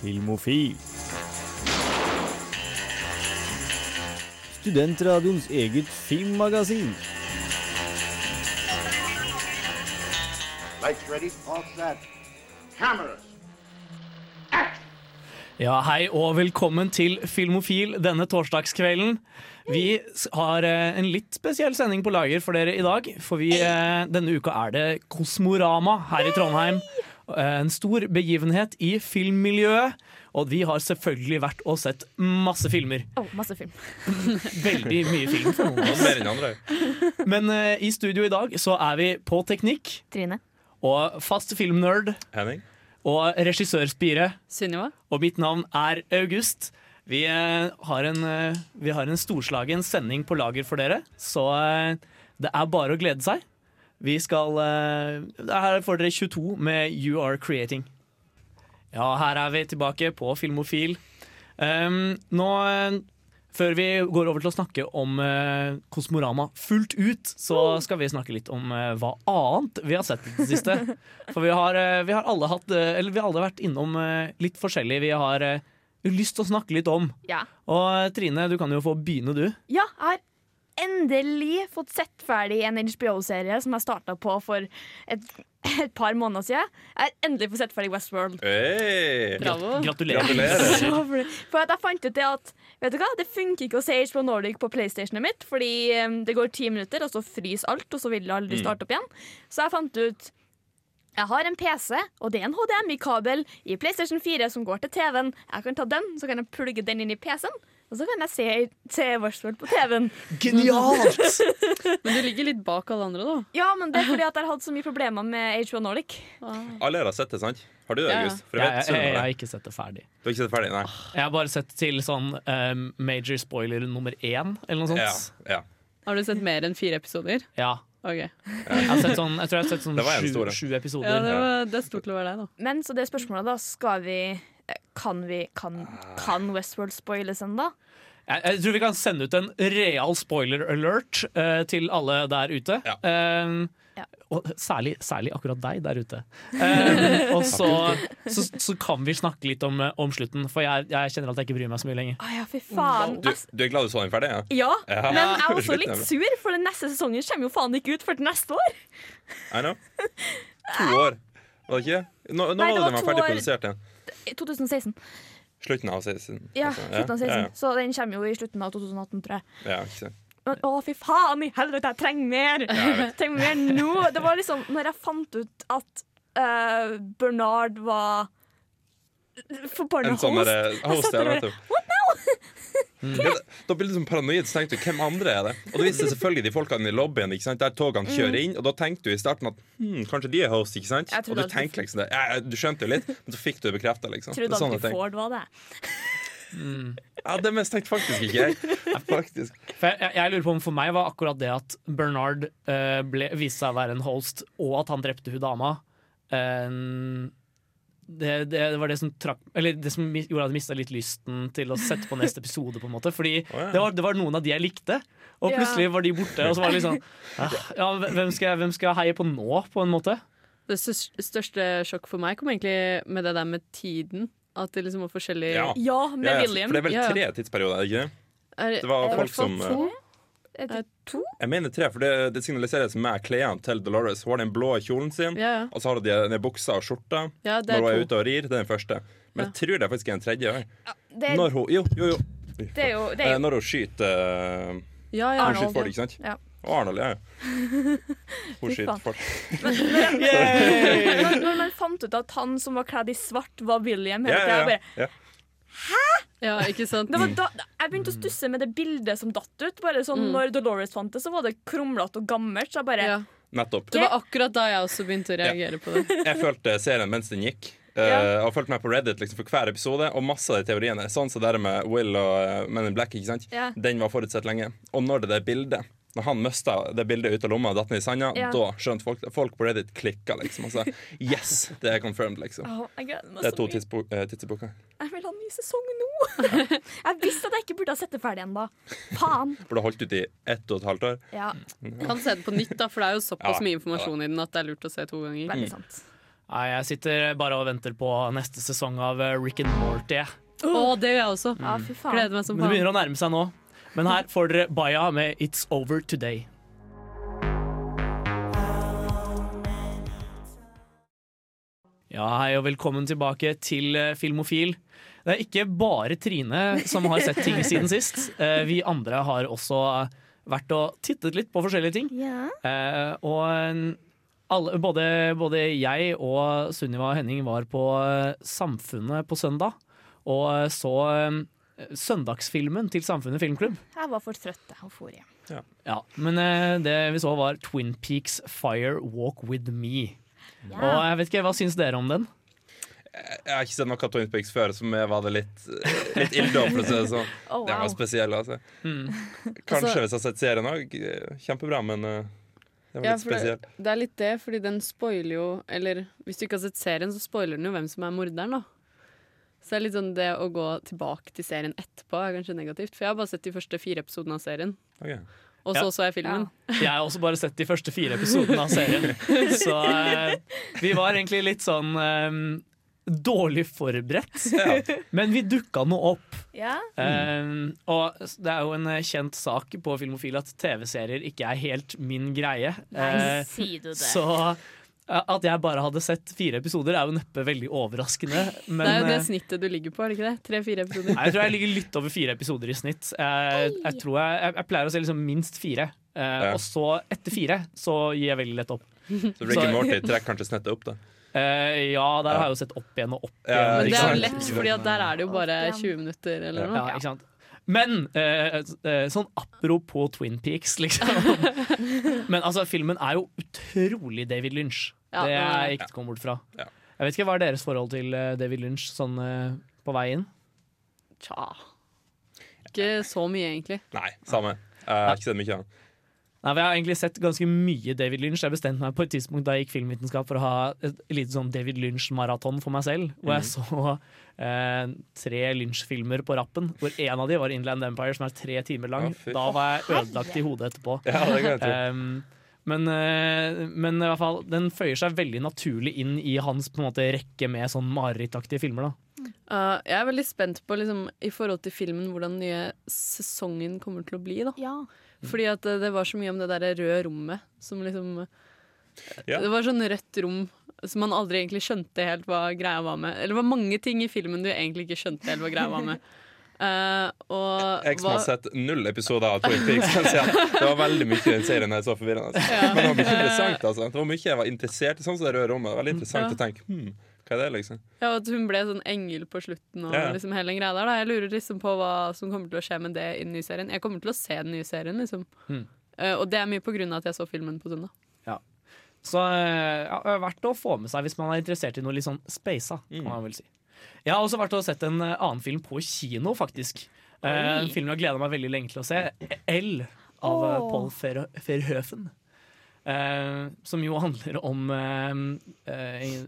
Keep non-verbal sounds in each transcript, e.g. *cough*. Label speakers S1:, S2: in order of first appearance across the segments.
S1: Filmofil. Studentradioens eget filmmagasin.
S2: Lights ready, all set. Cameras.
S3: Ja, hei og velkommen til Filmofil denne torsdagskvelden. Vi har eh, en litt spesiell sending på lager for dere i dag. For vi, eh, denne uka er det Kosmorama her i Trondheim. Eh, En stor begivenhet i filmmiljøet. Og vi har selvfølgelig vært og sett masse filmer.
S4: Å, masse film. *laughs*
S3: Veldig mye film for noen av oss.
S5: Mer enn andre.
S3: Men uh, i studio i dag så er vi på teknikk
S4: Trine.
S3: og fast filmnerd
S5: Henning?
S3: og regissørspire.
S6: Sunniva?
S3: Og mitt navn er August. Vi, uh, har en, uh, vi har en storslagen sending på lager for dere, så det er bare å glede seg. Vi skal eh, Her får dere 22 med You Are Creating. Ja, her er vi tilbake på Filmofil. Um, nå, eh, før vi går over til å snakke om uh, Kosmorama fullt ut, så skal vi snakke litt om uh, hva annet vi har sett i det siste. *laughs* For vi har, uh, vi har alle hatt Eller vi har alle vært innom litt forskjellig vi har lyst til å snakke litt om.
S4: Ja.
S3: Og Trine, du kan jo få begynne, du.
S4: ja, jeg har endelig fått sett ferdig en HBO-serie som jeg starta på for et, et par måneder siden. Jeg har endelig fått sett ferdig Westworld.
S5: Hey.
S6: Bravo.
S3: Gratulerer.
S5: Gratulerer.
S4: For at jeg fant ut det at Vet du hva, det funker ikke å se HBO Nordic på PlayStationet mitt, fordi um, det går ti minutter, og så fryser alt, og så vil det aldri starte opp igjen. Så jeg fant ut jeg har en PC, og det er en HDMI-kabel i PlayStation 4 som går til TV-en. Jeg kan ta den, så kan jeg plugge den inn i PC-en, og så kan jeg se, se Westworld på TV-en.
S3: Genialt! *laughs*
S6: Men du ligger litt bak alle andre, da.
S4: Ja, men det er fordi at jeg har hatt så mye problemer med HBO Nordic.
S5: Alle har sett det, sant? Har du det,
S6: Ja, ja.
S5: August? For
S3: Jeg,
S5: jeg vet
S3: jeg, har ikke sett det ferdig.
S5: Du har ikke sett det ferdig? Nei.
S3: Jeg har bare sett til sånn um, major spoiler nummer én, eller noe sånt.
S5: ja. ja.
S6: Har du sett mer enn fire episoder?
S3: Ja.
S6: Ok.
S3: Jeg, har sett sånn, jeg tror jeg har sett sånn
S5: Det var en
S3: sju, sju episoder.
S6: Ja, det, var, det er stort til å være deg, da.
S4: Men så det spørsmålet, da. Skal vi Kan vi Kan, kan Westworld spoiles ennå?
S3: Jeg, jeg tror vi kan sende ut en real spoiler alert uh, til alle der ute.
S5: Ja.
S3: Eh,
S4: Ja.
S3: Og særlig, særlig akkurat deg der ute. Eh, og så, så, så kan vi snakke litt om, om slutten, for jeg, jeg kjenner at jeg ikke bryr meg så mye lenger.
S4: Å ja, fy faen.
S5: Du, du er glad du så den ferdig? Ja?
S4: Ja,
S5: Ja.
S4: men jeg er også litt sur, for den neste sesongen kommer jo faen ikke ut før til neste år.
S5: I know. To år, var det ikke? Nå, nå
S4: Nei, det
S5: var den ferdig produsert igjen.
S4: I 2016.
S5: Slutten av 16.
S4: Ja,
S5: altså.
S4: slutten av 16.
S5: Ja,
S4: Så den kommer jo i slutten av 2018, tror jeg.
S5: ja, ja, ikke sant.
S4: Men, å, fy faen i helvete, jeg trenger mer!
S5: jeg
S4: trenger mer nå. Det var liksom når jeg fant ut at uh, Bernard var forbanna
S5: En sånn
S4: host.
S5: derre host,
S4: satt
S5: ja,
S4: der
S5: vet du. Ja, da blir du liksom paranoid, så tenkte du hvem andre er det? Og viste seg selvfølgelig de folkene i lobbyen der togene kjører inn. Og da tenkte du i starten at hm, kanskje de er host, ikke sant? Og du tenkte liksom det. Ja, du skjønte jo litt, men så fikk du bekrefta, liksom. Det
S4: Trodde alltid. Ford var det.
S5: Ja, det mistenkte faktisk ikke jeg. Faktisk.
S3: For jeg, jeg lurer på om For meg var akkurat det at Bernard uh, ble, viste seg å være en host, og at han drepte hun dama eh, det, det var det som trakk Eller det som gjorde at jeg mista litt lysten til å sette på neste episode. på en måte Fordi
S5: oh, ja.
S3: det, var, det var noen av de jeg likte, og
S4: Ja.
S3: plutselig var de borte. Og så var det litt sånn ah, ja, hvem, skal jeg, hvem skal jeg heie på nå, på en måte?
S6: Det største, sjokk for meg kom egentlig med det der med tiden. At det liksom var forskjellig
S5: Ja.
S4: Ja, med
S5: Ja, ja,
S4: William.
S5: for det er vel tre tidsperioder, er det ikke det? Det var folk som,
S6: to.
S4: Er det to?
S5: Jeg mener tre, for det, det signaliseres med klærne til Dolores. Hun har den blå kjolen sin,
S6: Ja, ja.
S5: og så har hun de- de buksa og skjorta
S6: ja, det
S5: når hun er
S6: er
S5: ute og rir. Det er den første. Men jeg tror det er faktisk er en tredje.
S4: Det,
S5: Når hun Jo, jo, jo.
S4: det er jo, det er
S5: Eh,
S4: jo
S5: Når hun skyter uh.
S6: Ja, ja.
S5: Hun skyter folk,
S4: ja.
S5: ikke sant?
S4: Ja.
S5: Og Arnold, ja. ja. *laughs* Hun
S4: skyter
S5: skyter *laughs*
S4: Men,
S5: men,
S4: når, når man fant ut at han som var kledd i svart, var William hele
S5: Ja,
S4: tida,
S5: ja,
S4: bare
S5: ja.
S6: ja, ikke sant?
S4: Det var da, jeg begynte å stusse med det bildet som datt ut. Bare sånn,
S6: Mm.
S4: Når Dolores fant det, så var det krumlete og gammelt. Så jeg bare
S6: Ja.
S5: Nettopp.
S6: Det var akkurat da jeg også begynte å reagere på det.
S5: Jeg fulgte serien mens den gikk. Uh,
S4: Ja.
S5: og fulgt med på Reddit liksom, for hver episode, og masse av de teoriene. Sånn som det der med Will og uh, Men in Black. ikke sant?
S4: Ja.
S5: Den var forutsett lenge. Og når det der bildet Når han mista det bildet ut av lomma og datt ned i sanda,
S4: Ja.
S5: da skjønte folk. Folk på Reddit klikka, liksom. Og sa yes, det er confirmed, liksom.
S4: Jeg meg
S5: Det er to
S4: mye.
S5: eh, tidsepoker.
S4: Jeg vil ha en ny sesong nå! *laughs* jeg visste at jeg ikke burde ha sett det ferdig ennå. Faen.
S5: Burde holdt ut i ett og et halvt år.
S4: Ja,
S6: Kan se det på nytt, da, for det er jo såpass
S5: Ja,
S6: mye informasjon i den at det er lurt å se to ganger.
S4: veldig sant.
S3: Nei, jeg sitter bare og venter på neste sesong av eh, Rick and Morty. Å,
S6: Å, det gjør jeg også.
S4: Ja, fy faen.
S6: Gleder meg som faen.
S3: Men det begynner å nærme seg nå. Men her får dere Baya med It's Over Today. Ja, hei og velkommen tilbake til eh, Filmofil. Det er ikke bare Trine som har sett ting siden *laughs* sist. Eh, Vi andre har også vært og tittet litt på forskjellige ting.
S4: Ja.
S3: Eh, og eh, alle, både, både jeg og Sunniva og Henning var på eh, Samfunnet på søndag og eh, så eh, søndagsfilmen til Samfunnet filmklubb.
S4: Jeg var for trøtt og for hjem.
S3: Ja, men eh, det vi så var Twin Peaks Fire Walk With Me. Og jeg vet ikke, Hva syns dere om den?
S5: Jeg har ikke sett noe av Twin Peaks før, så jeg var det litt, litt ille å si det sånn.
S4: Oh,
S5: Den var
S4: wow.
S5: spesiell, altså.
S3: Mm.
S5: Kanskje
S6: Altså-
S5: hvis jeg har sett serien òg. Kjempebra, men det var
S6: Ja,
S5: litt
S6: for
S5: spesiell.
S6: det, det er litt det, fordi den spoiler jo Eller hvis du ikke har sett serien, så spoiler den jo hvem som er morderen, da. Så det er litt sånn det å gå tilbake til serien etterpå er kanskje negativt. For jeg har bare sett de første fire episodene av serien,
S5: Okay.
S6: og så
S3: Ja.
S6: så jeg filmen.
S3: Jeg har også bare sett de første fire episodene av serien. *laughs* Så eh, vi var egentlig litt sånn um, dårlig forberedt. Men vi dukka nå opp.
S4: Ja.
S3: Eh, og det er jo en eh, kjent sak på Filmofil at TV-serier ikke er helt min greie.
S4: Nei,
S3: uh,
S4: sier du det?
S3: så eh, at jeg bare hadde sett fire episoder, er jo neppe veldig overraskende. Men,
S6: det er jo det
S3: eh,
S6: snittet du ligger på, er det ikke det? Tre-fire episoder.
S3: Nei, jeg tror jeg ligger litt over fire episoder i snitt. Jeg, jeg, tror jeg, jeg, jeg pleier å se liksom minst fire. Eh,
S5: Ja.
S3: Og så, etter fire, så gir jeg veldig lett opp. *laughs*
S5: Så Rick and Morty trekker kanskje snittet opp, da.
S3: Eh, ja, der har jeg jo sett opp igjen og opp
S5: Ja,
S3: igjen.
S6: Men det er jo lett, for der er det jo bare 20 minutter eller
S3: Ja, ikke sant? Men eh, eh, sånn apropos Twin Peaks, liksom. *laughs* Men altså, filmen er jo utrolig David Lynch.
S6: Ja,
S3: det
S6: er jeg
S3: ikke å bort fra.
S5: Ja.
S3: Jeg vet ikke, Hva er deres forhold til eh, David Lynch sånn eh, på vei inn?
S6: Tja. Ikke så mye, egentlig.
S5: Nei, samme. Har ikke så mye av.
S3: Nei, Jeg har egentlig sett ganske mye David Lynch. Jeg bestemte meg på et tidspunkt da jeg gikk filmvitenskap for å ha et lite sånn David Lynch-maraton for meg selv. Hvor jeg så eh, tre Lynch-filmer på rappen. Hvor en av de var Inland Empire, som er tre timer lang.
S5: Ja,
S3: da var jeg ødelagt i hodet etterpå.
S5: Ja, det kan jeg tro.
S3: Um, men, eh, men i hvert fall, den føyer seg veldig naturlig inn i hans på en måte, rekke med sånn marerittaktige filmer. da
S6: Uh, jeg er veldig spent på, liksom, i forhold til filmen, hvordan den nye sesongen kommer til å bli. da
S4: Ja.
S6: Fordi at eh, det var så mye om det der røde rommet som liksom
S5: Ja.
S6: Det var sånn rødt rom som man aldri egentlig skjønte helt hva greia var med. Eller det var mange ting i filmen du egentlig ikke skjønte helt hva greia var med. *laughs* Eh, og
S5: Jeg som har sett null episoder av Twin Peaks, kan si det var veldig mye i den serien jeg så forvirrende. Men det var mye interessant, altså. Det var mye jeg var interessert i, sånn som det røde rommet. Det var Veldig interessant
S6: Ja.
S5: å tenke hmm, hva er det, liksom?
S6: ja, at hun ble sånn engel på slutten og
S5: Ja.
S6: liksom hele den greia der. Da. Jeg lurer liksom på hva som kommer til å skje med det i den nye serien. Jeg kommer til å se den nye serien, liksom.
S3: Hmm.
S6: Uh, og det er mye på grunn av at jeg så filmen på søndag.
S3: Så eh, ja, det er verdt å få med seg hvis man er interessert i noe litt sånn.
S5: Mm.
S3: Kan man vel si. Jeg har også vært og sett en eh, annen film på kino, faktisk. Eh, en film jeg gleda meg veldig lenge til å se. L av
S4: oh.
S3: Paul Ver- Verhoeven. Eh, som jo handler om eh,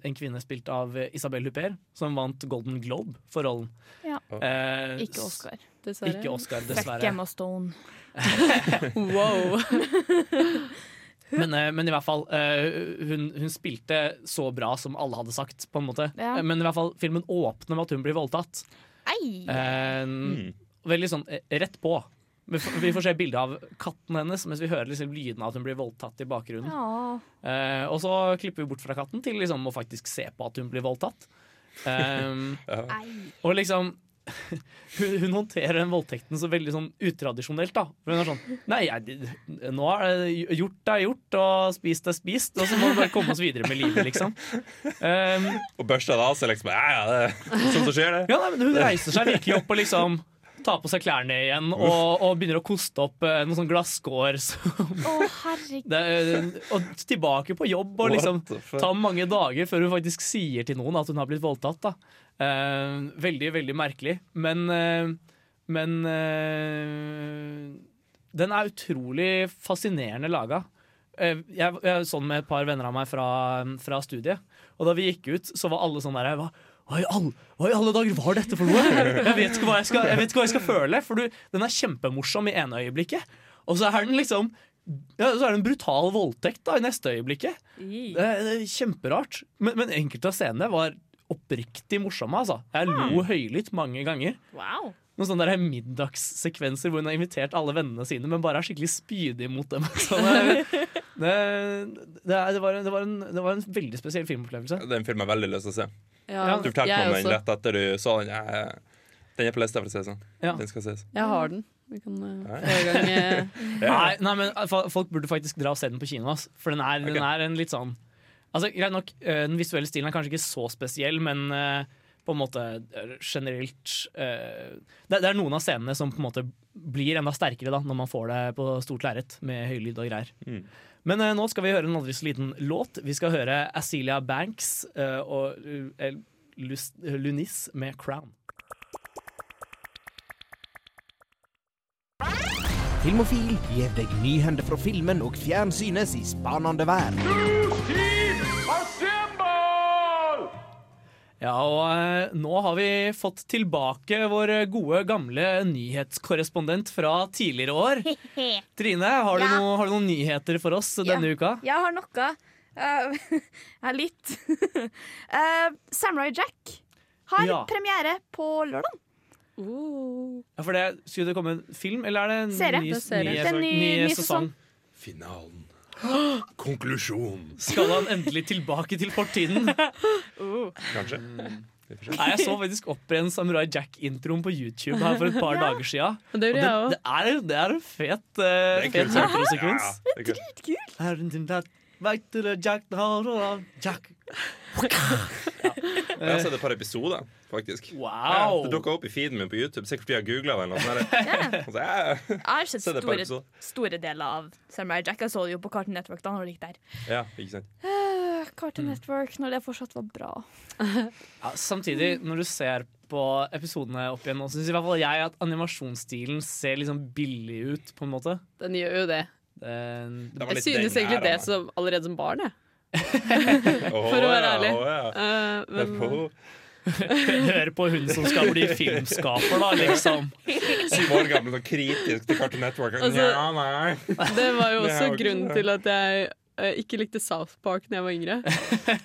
S3: en- kvinne spilt av Isabel Huppert, som vant Golden Globe for rollen.
S4: Ja.
S3: Eh,
S4: Ikke Oscar.
S6: Dessverre.
S3: Ikke Oscar,
S4: Fuck
S3: dessverre.
S4: Emma Stone. *laughs* *laughs*
S6: Wow. *laughs* *laughs*
S3: Men, eh, men i hvert fall, eh, hun, hun spilte så bra som alle hadde sagt, på en måte.
S4: Ja.
S3: Eh, Men i hvert fall, filmen åpner med at hun blir voldtatt.
S4: Ei!
S3: Eh,
S5: Mm.
S3: Veldig sånn rett på. Vi får, vi får se bilde av katten hennes mens vi hører liksom lyden av at hun blir voldtatt i bakgrunnen.
S4: Ja.
S3: Eh, og så klipper vi bort fra katten til liksom å faktisk se på at hun blir voldtatt. *laughs* Um,
S5: Ja.
S3: Og liksom *laughs* hun, hun håndterer den voldtekten så veldig sånn utradisjonelt. da Hun er sånn Nei, jeg, nå er det gjort er gjort, og spist er spist, og så må vi bare komme oss videre med livet, liksom. Um,
S5: Og børsta det av seg, liksom. Ja, ja, det er sånn som skjer, det.
S3: ja, nei, men Hun reiser seg virkelig opp og liksom tar på seg klærne igjen og, og begynner å koste opp eh, noen sånn glasskår. som- det, og tilbake på jobb og liksom ta mange dager før hun faktisk sier til noen at hun har blitt voldtatt. Da. Eh, veldig, veldig merkelig. Men, eh, men eh, den er utrolig fascinerende laga. Eh, jeg, jeg sånn med et par venner av meg fra, fra studiet, og da vi gikk ut, så var alle sånn der hva, hva, i alle, hva i alle dager var dette for noe? *laughs* Jeg vet ikke hva jeg skal, jeg hva jeg skal føle. For du, den er kjempemorsom i ene øyeblikket, og så er den liksom ja, så er det en brutal voldtekt da, i neste øyeblikket. Det det er kjemperart. Men, men enkelte av scenene var oppriktig morsomme. Altså. Jeg lo høylytt mange ganger.
S4: Wow.
S3: Noen sånne der middagssekvenser hvor hun har invitert alle vennene sine, men bare er skikkelig spydig mot dem. *laughs* Så det, det, det, er- var, en- det, var en, det var en veldig spesiell filmopplevelse.
S5: Det er film jeg veldig lyst til å se.
S6: Ja,
S5: Du fortalte meg om den rett etter du så den. Jeg, den er på lista, for å si det sånn.
S3: Ja.
S5: Den skal ses.
S6: Jeg har den. Vi kan uh, gang eh, *laughs*
S3: Nei, nei, men Folk burde faktisk dra og se den på kino. ass. For den er, den er en litt sånn Altså, Greit nok, eh, Den visuelle stilen er kanskje ikke så spesiell, men eh, på en måte eh, generelt det, er noen av scenene som på en måte blir enda sterkere da når man får det på stort lerret med høylyd og greier.
S5: Mm.
S3: Men nå skal vi høre en aldri så liten låt. Vi skal høre Azealia Banks og Lunis med 'Crown'.
S7: Filmofil gir deg nyhender fra filmen og fjernsynets i spanende vær.
S3: Ja, og eh, nå har vi fått tilbake vår gode, gamle nyhetskorrespondent fra tidligere år. *laughs* Trine, har du,
S4: Ja.
S3: noe, har du noen nyheter for oss denne uka?
S4: Jeg har noe. Uh, jeg har litt. uh, *laughs* Samurai Jack har
S3: Ja.
S4: premiere på lørdag.
S6: uh,
S3: Ja, for det, Skulle det komme en film, eller er det en
S4: Serie.
S3: ny,
S6: er serie.
S3: ny,
S4: er ny- ny sesong.
S5: Finalen. Konklusjon.
S3: Skal han endelig tilbake til fortiden?
S5: Kanskje.
S3: Mm. Nei, Jeg så faktisk opp igjen Samurai Jack-introen på YouTube her for et par
S4: Ja.
S3: dager siden.
S6: Det
S3: det, det, er, det er en fet, uh,
S5: Det er
S3: fet
S5: kult.
S3: introsekvens.
S5: Ja, det er kult.
S3: Back to the Jack, the heart of
S5: Jeg har sett et par episoder, faktisk. Ja, det dukka opp i feeden min på YouTube. Sikkert fordi jeg googla det.
S4: Ja. *laughs*
S5: Altså, jeg
S4: Jeg har sett *laughs* store, store deler av Samurai Jack. Jeg så det jo på Cartoon Network da når det gikk der.
S5: Ja, ikke sant.
S4: Uh,
S3: Mm.
S4: Cartoon Network, når det fortsatt var bra. *laughs*
S3: Ja, samtidig, når du ser på episodene opp igjen, så syns i hvert fall jeg at animasjonsstilen ser liksom billig ut, på en måte.
S6: Den gjør jo det.
S3: Den,
S5: Det
S6: Jeg synes egentlig
S5: her,
S6: det som, allerede som barn, jeg. For å være ærlig.
S5: åh, ja. uh,
S6: men *laughs*
S3: Hør på hun som skal bli filmskaper, da, liksom.
S5: syv år gammel og kritisk til Cartoon Network.
S6: Altså-
S5: ja, nei.
S6: det var jo også grunnen til at jeg eh, ikke likte South Park da jeg var yngre. *laughs*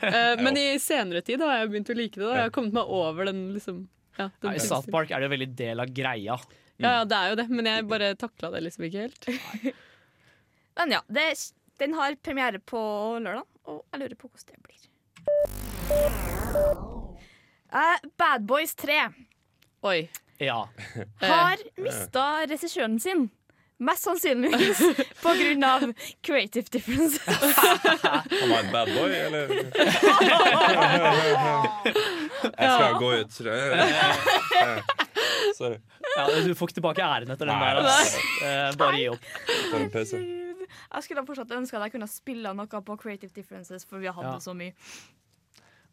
S6: Eh, men i senere tid har jeg begynt å like det. Da. Jeg har kommet meg over den liksom ja, den
S3: nei, I South Park er det jo veldig del av greia.
S6: Ja, ja, det er jo det, men jeg bare takla det liksom ikke helt. *laughs*
S4: Men ja, det, den har premiere på lørdag, og jeg lurer på hvordan det blir. Eh, Bad Boys 3
S6: Oi.
S3: Ja.
S4: har mista regissøren sin. Mest sannsynligvis *laughs* på grunn av creative differences. *laughs*
S5: Han var en bad boy, eller? *laughs* Jeg skal gå ut, tror jeg. Sorry.
S3: ja. Du får ikke tilbake æren etter den der. ass. Eh, bare gi opp.
S4: Jeg skulle fortsatt ønske at jeg kunne spille noe på creative differences, for vi hadde
S3: Ja.
S4: så mye.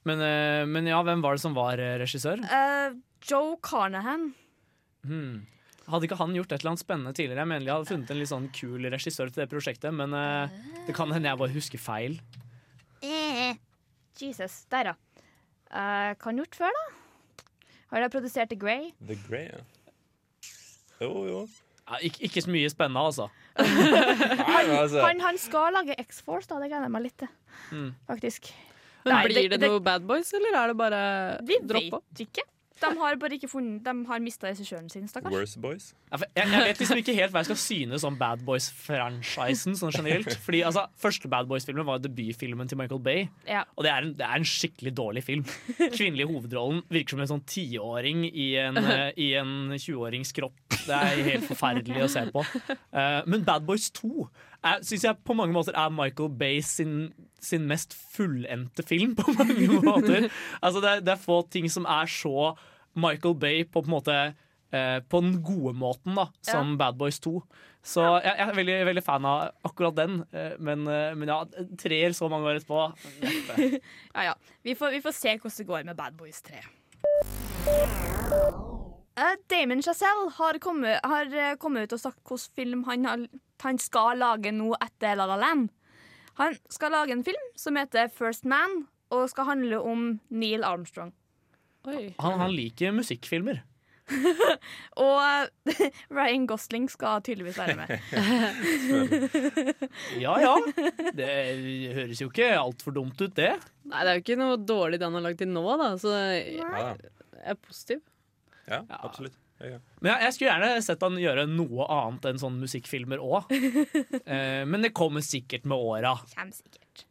S3: Men, eh, men ja, hvem var det som var eh, regissør?
S4: Eh, Joe Carnahan.
S3: Hmm. Hadde ikke han gjort et eller annet spennende tidligere? Jeg mener jeg hadde funnet en litt sånn kul regissør til det prosjektet, men eh, det kan hende jeg bare husker feil.
S4: Eh. Jesus. Der, ja. Eh, hva har han gjort før, da? Har de produsert The Grey?
S5: The Grey, ja. Jo, jo.
S3: Ja, ikke, ikke så mye spennende, altså.
S5: Nei, men altså
S4: Han, han skal lage X-Force, da. Det gleder jeg meg litt til.
S3: Mm.
S4: Faktisk.
S6: Men
S4: Nei,
S6: Blir
S4: det-
S6: det, noe Bad Boys, eller er det bare
S4: Vi
S6: droppa?
S4: vet ikke. De har bare ikke funnet De har mista regissøren sin, stakkars.
S5: Worse Boys.
S3: Jeg, jeg vet liksom ikke helt hva jeg skal synes om Bad Boys-franchisen sånn generelt. Fordi altså, Første Bad Boys-filmen var debutfilmen til Michael Bay,
S4: Ja.
S3: og det er, en, det er en skikkelig dårlig film. Kvinnelig hovedrollen virker som en sånn tiåring i en, eh, i en 20-årings kropp. Det er helt forferdelig å se på. Eh, men Bad Boys 2 syns jeg på mange måter er Michael Bay sin, sin mest fullendte film, på mange *laughs* måter. Altså, det, er, det er få ting som er så Michael Bay på på en måte eh, på den gode måten, da, som Bad Boys 2. Så jeg, jeg er veldig, veldig fan av akkurat den. eh, Men, eh, men ja, treer så mange år etterpå. *laughs*
S4: Ja, ja. Vi får, vi får se hvordan det går med Bad Boys 3. Eh, Damon Chazelle har kommet, har eh, kommet ut og sagt hvilken film han, har, han skal lage nå etter La La Land. Han skal lage en film som heter First Man, og skal handle om Neil Armstrong.
S6: Oi.
S3: Han, han liker musikkfilmer. *laughs*
S4: Og *laughs* Ryan Gosling skal tydeligvis være med.
S3: Ja ja. Det høres jo ikke altfor dumt ut, det.
S6: Nei, det er jo ikke noe dårlig det han har lagd til nå, da, så jeg
S5: jeg
S6: er positiv.
S5: Ja absolutt. Ja, ja.
S3: Men jeg, jeg skulle gjerne sett han gjøre noe annet enn sånne musikkfilmer òg. *laughs* Eh, men det kommer sikkert med åra.
S4: Kommer sikkert.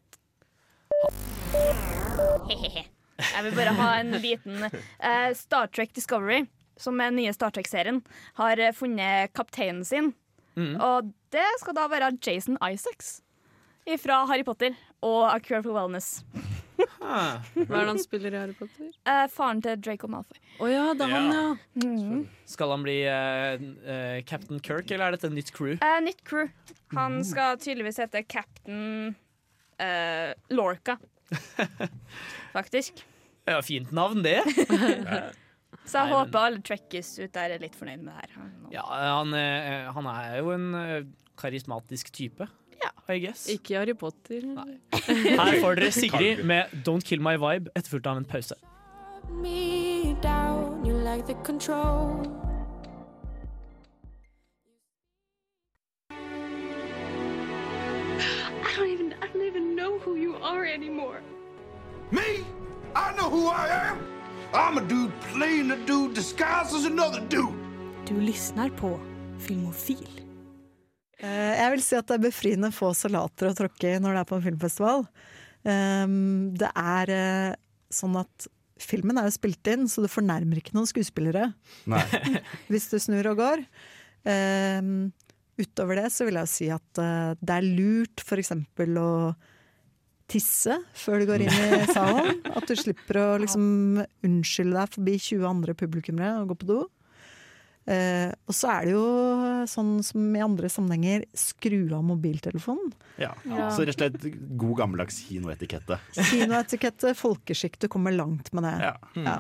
S4: Hehehe. Jeg vil bare ha en liten eh, Star Trek Discovery, som er den nye Star Trek-serien, har eh, funnet kapteinen sin.
S3: Mm.
S4: Og det skal da være Jason Isaacs fra Harry Potter og A Cure for Wellness.
S3: Ah.
S6: Hva er det han spiller i Harry Potter?
S4: Eh, faren til Draco Malfoy.
S6: Å ja, det er han, ja.
S4: Mm.
S3: Skal han bli eh, eh, Captain Kirk, eller er dette et nytt crew?
S4: Eh, nytt crew. Han skal tydeligvis hete Captain eh, Lorca. *laughs* Faktisk.
S3: Ja, fint navn, det. *laughs*
S4: Så jeg
S3: Nei, men-
S4: håper alle trekkies ut der er litt fornøyd med det her.
S3: Ja, han, eh, han er jo en karismatisk type,
S4: Ja.
S3: I guess.
S6: Ikke Harry Potter.
S3: Her får dere *laughs* Sigrid med 'Don't Kill My Vibe', etterfulgt av en pause.
S8: me down, you like the control.
S9: I don't even I don't even know who you are anymore.
S2: Me? I know who I am. I'm a dude playing a dude disguised as another dude.
S4: Du lyssnar på Filmofil.
S10: Eh, Jeg vil si at det er befriende få salater å tråkke i når det er på en filmfestival. Um, Det er eh, sånn at filmen er jo spilt inn, så du fornærmer ikke noen skuespillere *laughs* hvis du snur og går. Um, Utover det så vil jeg si at eh, det er lurt eksempel å tisse før du går inn i salen. *laughs* At du slipper å liksom unnskylde deg forbi 20 andre publikummere og gå på do. Eh, og så er det jo sånn som i andre sammenhenger, skru av mobiltelefonen.
S11: Ja.
S10: Ja.
S11: Så rett og slett god gammeldags kinoetikette.
S10: Kinoetikette, folkeskikk, du kommer langt med det.
S11: Ja.
S10: Ja.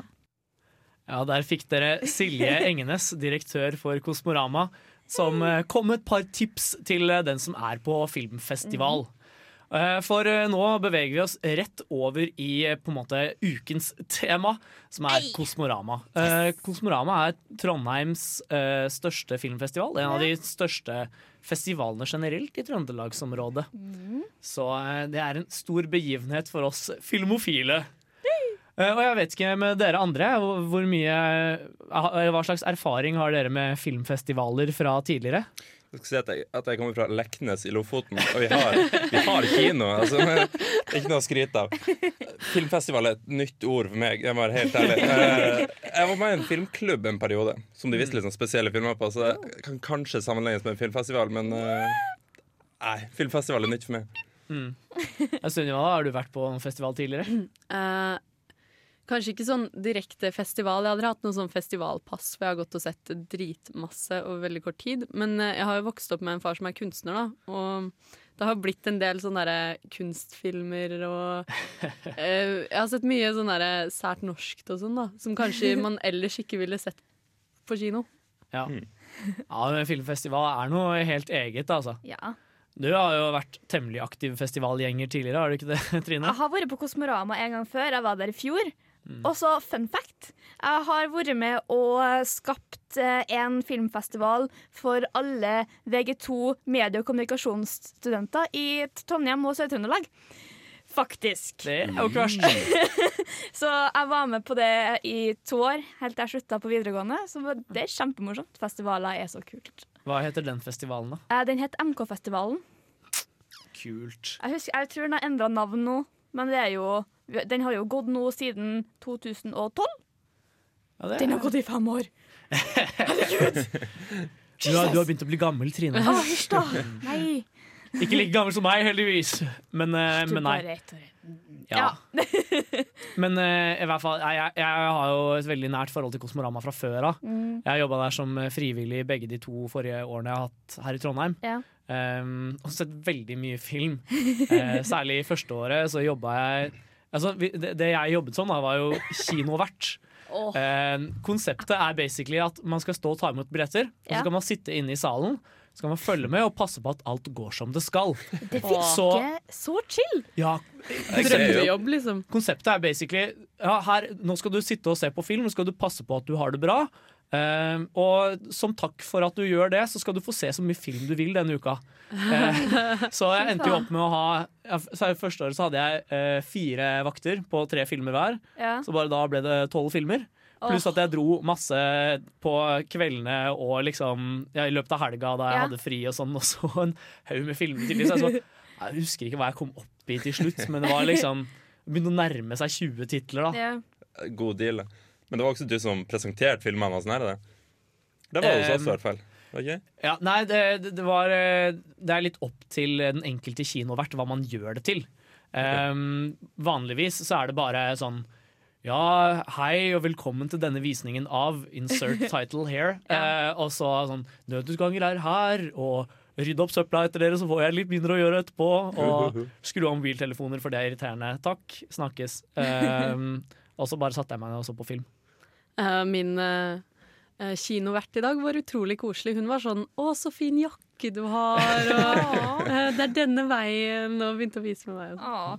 S3: Ja, Der fikk dere Silje Engenes, direktør for Kosmorama, som eh, kom med et par tips til eh, den som er på filmfestival. Eh, For eh, nå beveger vi oss rett over i eh, på en måte ukens tema, som er Kosmorama. Eh, Kosmorama er Trondheims eh, største filmfestival. En av de største festivalene generelt i trøndelagsområdet. Så eh, det er en stor begivenhet for oss filmofile. Eh, Og jeg vet ikke med dere andre, hvor mye eh, Hva slags erfaring har dere med filmfestivaler fra tidligere?
S5: Jeg skal si at jeg, at jeg kommer fra Leknes i Lofoten, og vi har, vi har kino. Altså, ikke noe å skryte av. Filmfestival er et nytt ord for meg. Jeg må være helt ærlig. Eh, Jeg var med i en filmklubb en periode, som de viste litt sånn spesielle filmer på. Så det kan kanskje sammenlignes med en filmfestival, men eh, nei, filmfestival er nytt for meg.
S3: Sunniva, har du vært på en festival tidligere?
S6: Eh, kanskje ikke sånn direkte festival. Jeg hadde hatt noe sånn festivalpass, for jeg har gått og sett dritmasse over veldig kort tid. Men eh, jeg har jo vokst opp med en far som er kunstner, da. Og det har blitt en del sånne der kunstfilmer og *laughs* eh, Jeg har sett mye sånn derre sært norskt og sånn, da. Som kanskje *laughs* man ellers ikke ville sett på kino.
S3: Ja. ja, men Filmfestival er noe helt eget, altså.
S4: Ja.
S3: Du har jo vært temmelig aktiv festivalgjenger tidligere, har du ikke det, *laughs* Trine?
S4: Jeg har vært på Kosmorama en gang før. Jeg var der i fjor. Og så fun fact. Jeg har vært med og skapt eh, en filmfestival for alle VG2 medie- og kommunikasjonsstudenter i Trondheim og Sør-Trøndelag. Faktisk.
S3: Det er jo ikke verst.
S4: Så jeg var med på det i to år, helt til jeg slutta på videregående. Så det er kjempemorsomt. Festivaler er så kult.
S3: Hva heter den festivalen, da?
S4: Eh, Den het MK-festivalen.
S3: Kult.
S4: Jeg, husker, jeg tror den har endra navn nå, men det er jo, den har jo gått nå siden 2012.
S3: Ja, det
S4: Den har gått i fem år. *laughs*
S3: Du har, du har begynt å bli gammel, Trine.
S4: Å, hysj da! Nei.
S3: Ikke like gammel som meg, heldigvis. Men,
S4: uh,
S3: men nei. Ja. *laughs* Men uh, i hvert fall, jeg, jeg, har jo et veldig nært forhold til Kosmorama fra før av.
S4: Mm.
S3: Jeg har jobba der som frivillig begge de to forrige årene jeg har hatt her i Trondheim.
S4: Ja.
S3: Um, og sett veldig mye film. Uh, *laughs* særlig i første året så jobba jeg altså, det, det jeg jobbet som, da, var jo kinovert. *laughs*
S4: Oh.
S3: Eh, konseptet er basically at man skal stå og ta imot billetter, og så kan man sitte inne i salen. Så kan man følge med og passe på at alt går som det skal.
S4: Det virker så chill.
S3: Ja,
S6: Drømmejobb, liksom.
S3: Konseptet er basically ja, her, Nå skal du sitte og se på film, nå skal du passe på at du har det bra. Eh, og som takk for at du gjør det, så skal du få se så mye film du vil denne uka. Uh, *laughs* så jeg endte jo opp med å ha i Første året så hadde jeg uh, fire vakter på tre filmer hver.
S4: Ja.
S3: Så bare da ble det tolv filmer. Pluss at jeg dro masse på kveldene og liksom ja, i løpet av helga da jeg
S4: Ja.
S3: hadde fri og sånn, *laughs* og så en haug med filmer til. Så jeg, så, jeg husker ikke hva jeg kom opp i til slutt, men det var liksom begynte å nærme seg 20 titler, da.
S4: Ja.
S5: God deal. da. Men det var også du som presenterte filmene. og sånn her, det. det var hos oss, i hvert fall. Okay.
S3: Ja, nei, det, det, var eh, Det er litt opp til den enkelte kinovert hva man gjør det til. Um, vanligvis så er det bare sånn Ja, hei og velkommen til denne visningen av Insert *laughs* title here. Eh, og så sånn Nødutganger er her, og rydde opp søpla etter dere, så får jeg litt mindre å gjøre etterpå. Og skru av mobiltelefoner, for det er irriterende. Takk. Snakkes. Um, *laughs* og så bare satte jeg meg ned og så på film.
S6: Eh, min eh, eh, kinovert i dag var utrolig koselig. Hun var sånn 'Å, så fin jakke du har', og *laughs* 'Det er denne veien', og begynte å vise meg veien.
S4: Ja.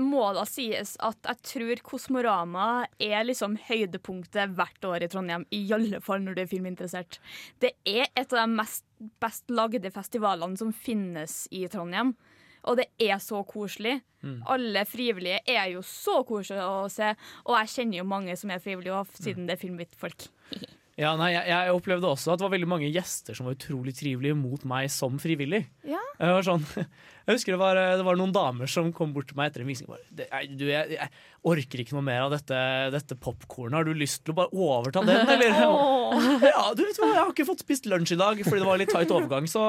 S4: Må da sies at jeg tror Kosmorama er liksom høydepunktet hvert år i Trondheim. I alle fall når du er filminteressert. Det er et av de mest best lagde festivalene som finnes i Trondheim. Og det er så koselig.
S3: Mm.
S4: Alle frivillige er jo så koselige å se. Og jeg kjenner jo mange som er frivillige, også, siden det er filmhvitt-folk. *laughs*
S3: Ja, nei, jeg, jeg opplevde også at det var veldig mange gjester som var utrolig trivelige mot meg som frivillig.
S4: Ja.
S3: Jeg, var sånn, *laughs* jeg husker det var, det var noen damer som kom bort til meg etter en visning. og Bare, du, jeg, jeg orker ikke noe mer av dette, dette popkornet. Har du lyst til å bare overta den, *laughs* eller? Ja, du vet hva, Jeg har ikke fått spist lunsj i dag fordi det var litt tight overgang. Så,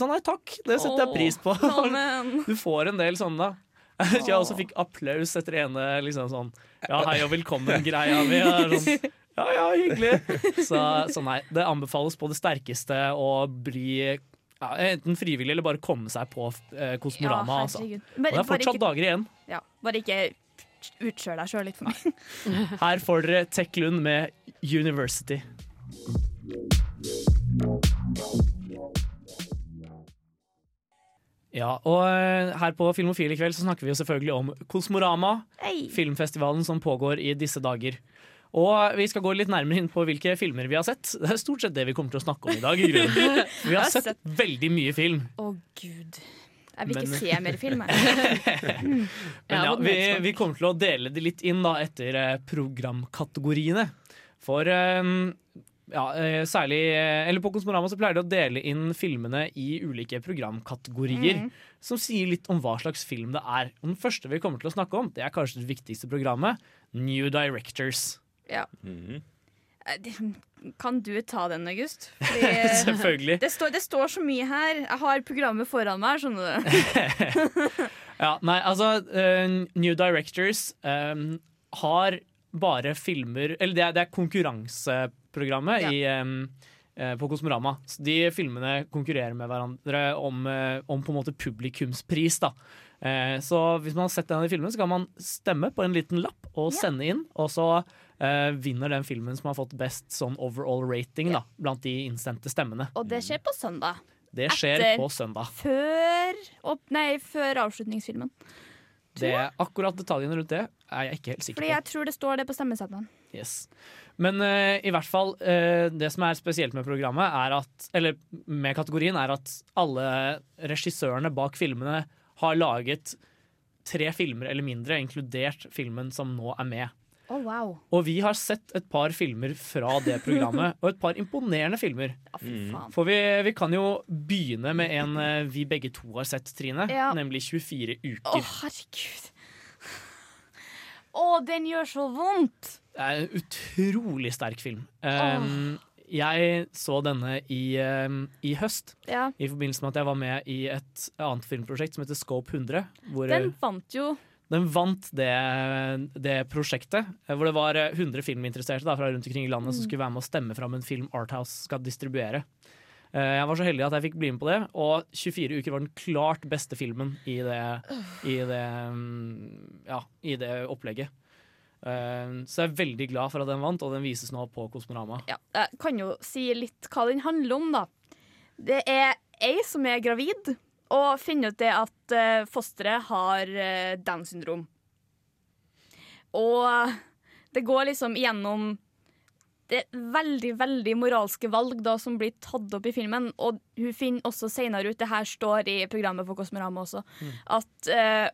S3: så nei takk, det setter jeg pris på. *laughs* Du får en del sånne, da. Jeg også fikk applaus etter ene liksom sånn Ja, hei og velkommen-greia mi. Sånn, ja, ja, hyggelig. *laughs* Så, så nei, det anbefales på det sterkeste å bli ja, enten frivillig eller bare komme seg på eh, Kosmorama.
S4: Ja,
S3: altså. Og det er fortsatt
S4: ikke-
S3: dager igjen.
S4: Ja, bare ikke utskjør deg sjøl litt for meg. *laughs*
S3: Her får dere Tech Lund med University. Ja, og eh, her på Filmofil i kveld så snakker vi jo selvfølgelig om Kosmorama,
S4: Hey.
S3: filmfestivalen som pågår i disse dager. Og vi skal gå litt nærmere inn på hvilke filmer vi har sett. Det er stort sett det vi kommer til å snakke om i dag. *laughs* Vi har sett veldig mye film.
S4: Å, gud. Jeg vil ikke
S3: Men-
S4: se mer film, jeg. *laughs*
S3: Men ja, vi, vi kommer til å dele det litt inn da, etter eh, programkategoriene. For eh, ja, eh, særlig eh, Eller på Kosmorama så pleier de å dele inn filmene i ulike programkategorier.
S4: Mm.
S3: Som sier litt om hva slags film det er. Og den første vi kommer til å snakke om, det er kanskje det viktigste programmet. New Directors.
S4: Ja. Mm -hmm. Kan du ta den, August? *laughs* Fordi,
S3: Selvfølgelig.
S4: Det står, det står så mye her. Jeg har programmet foran meg, skjønner du. *laughs*
S3: Ja, nei, altså uh, New Directors um, har bare filmer Eller det er, det er konkurranseprogrammet
S4: Ja.
S3: i, um, på Kosmorama. Så de filmene konkurrerer med hverandre om, om på en måte publikumspris. da Så hvis man har sett en av de filmene, så kan man stemme på en liten lapp og sende inn. Og så eh, vinner den filmen som har fått best sånn overall rating da blant de innsendte stemmene.
S4: Og det skjer på søndag.
S3: Det skjer
S4: Etter-
S3: på søndag.
S4: Før, opp, nei, før avslutningsfilmen.
S3: Det, akkurat detaljene rundt det er jeg ikke helt sikker på.
S4: Fordi jeg tror det står det på stemmeseddelen.
S3: Yes. Men uh, i hvert fall, uh, det som er spesielt med programmet, er at Eller med kategorien, er at alle regissørene bak filmene har laget tre filmer eller mindre, inkludert filmen som nå er med.
S4: Å, wow.
S3: Og vi har sett et par filmer fra det programmet, *laughs* og et par imponerende filmer.
S4: fy faen.
S3: For vi, vi kan jo begynne med en eh, vi begge to har sett, Trine.
S4: Ja.
S3: Nemlig 24
S4: Å,
S3: uker.
S4: herregud. Å, den gjør så vondt!
S3: Det er en utrolig sterk film. Um, Jeg så denne i, um, i høst,
S4: Ja.
S3: i forbindelse med at jeg var med i et annet filmprosjekt som heter Scope 100. Hvor
S4: Den vant jo
S3: den vant det, det prosjektet, eh, hvor det var eh, 100 filminteresserte da, fra rundt omkring i landet som
S4: Mm.
S3: skulle være med å stemme fram en film Arthouse skal distribuere. Eh, Jeg var så heldig at jeg fikk bli med på det, og 24 uker var den klart beste filmen i det, i det, mm, ja, i det opplegget. Eh, Så jeg er veldig glad for at den vant, og den vises nå på Kosmorama.
S4: Ja, jeg kan jo si litt hva den handler om, da. Det er ei som er gravid, og finner ut det at uh, fosteret har uh, Downs syndrom. Og det går liksom gjennom det er veldig veldig moralske valg da som blir tatt opp i filmen. Og hun finner også senere ut, det her står i programmet for Kosmorama også,
S3: Mm.
S4: at eh,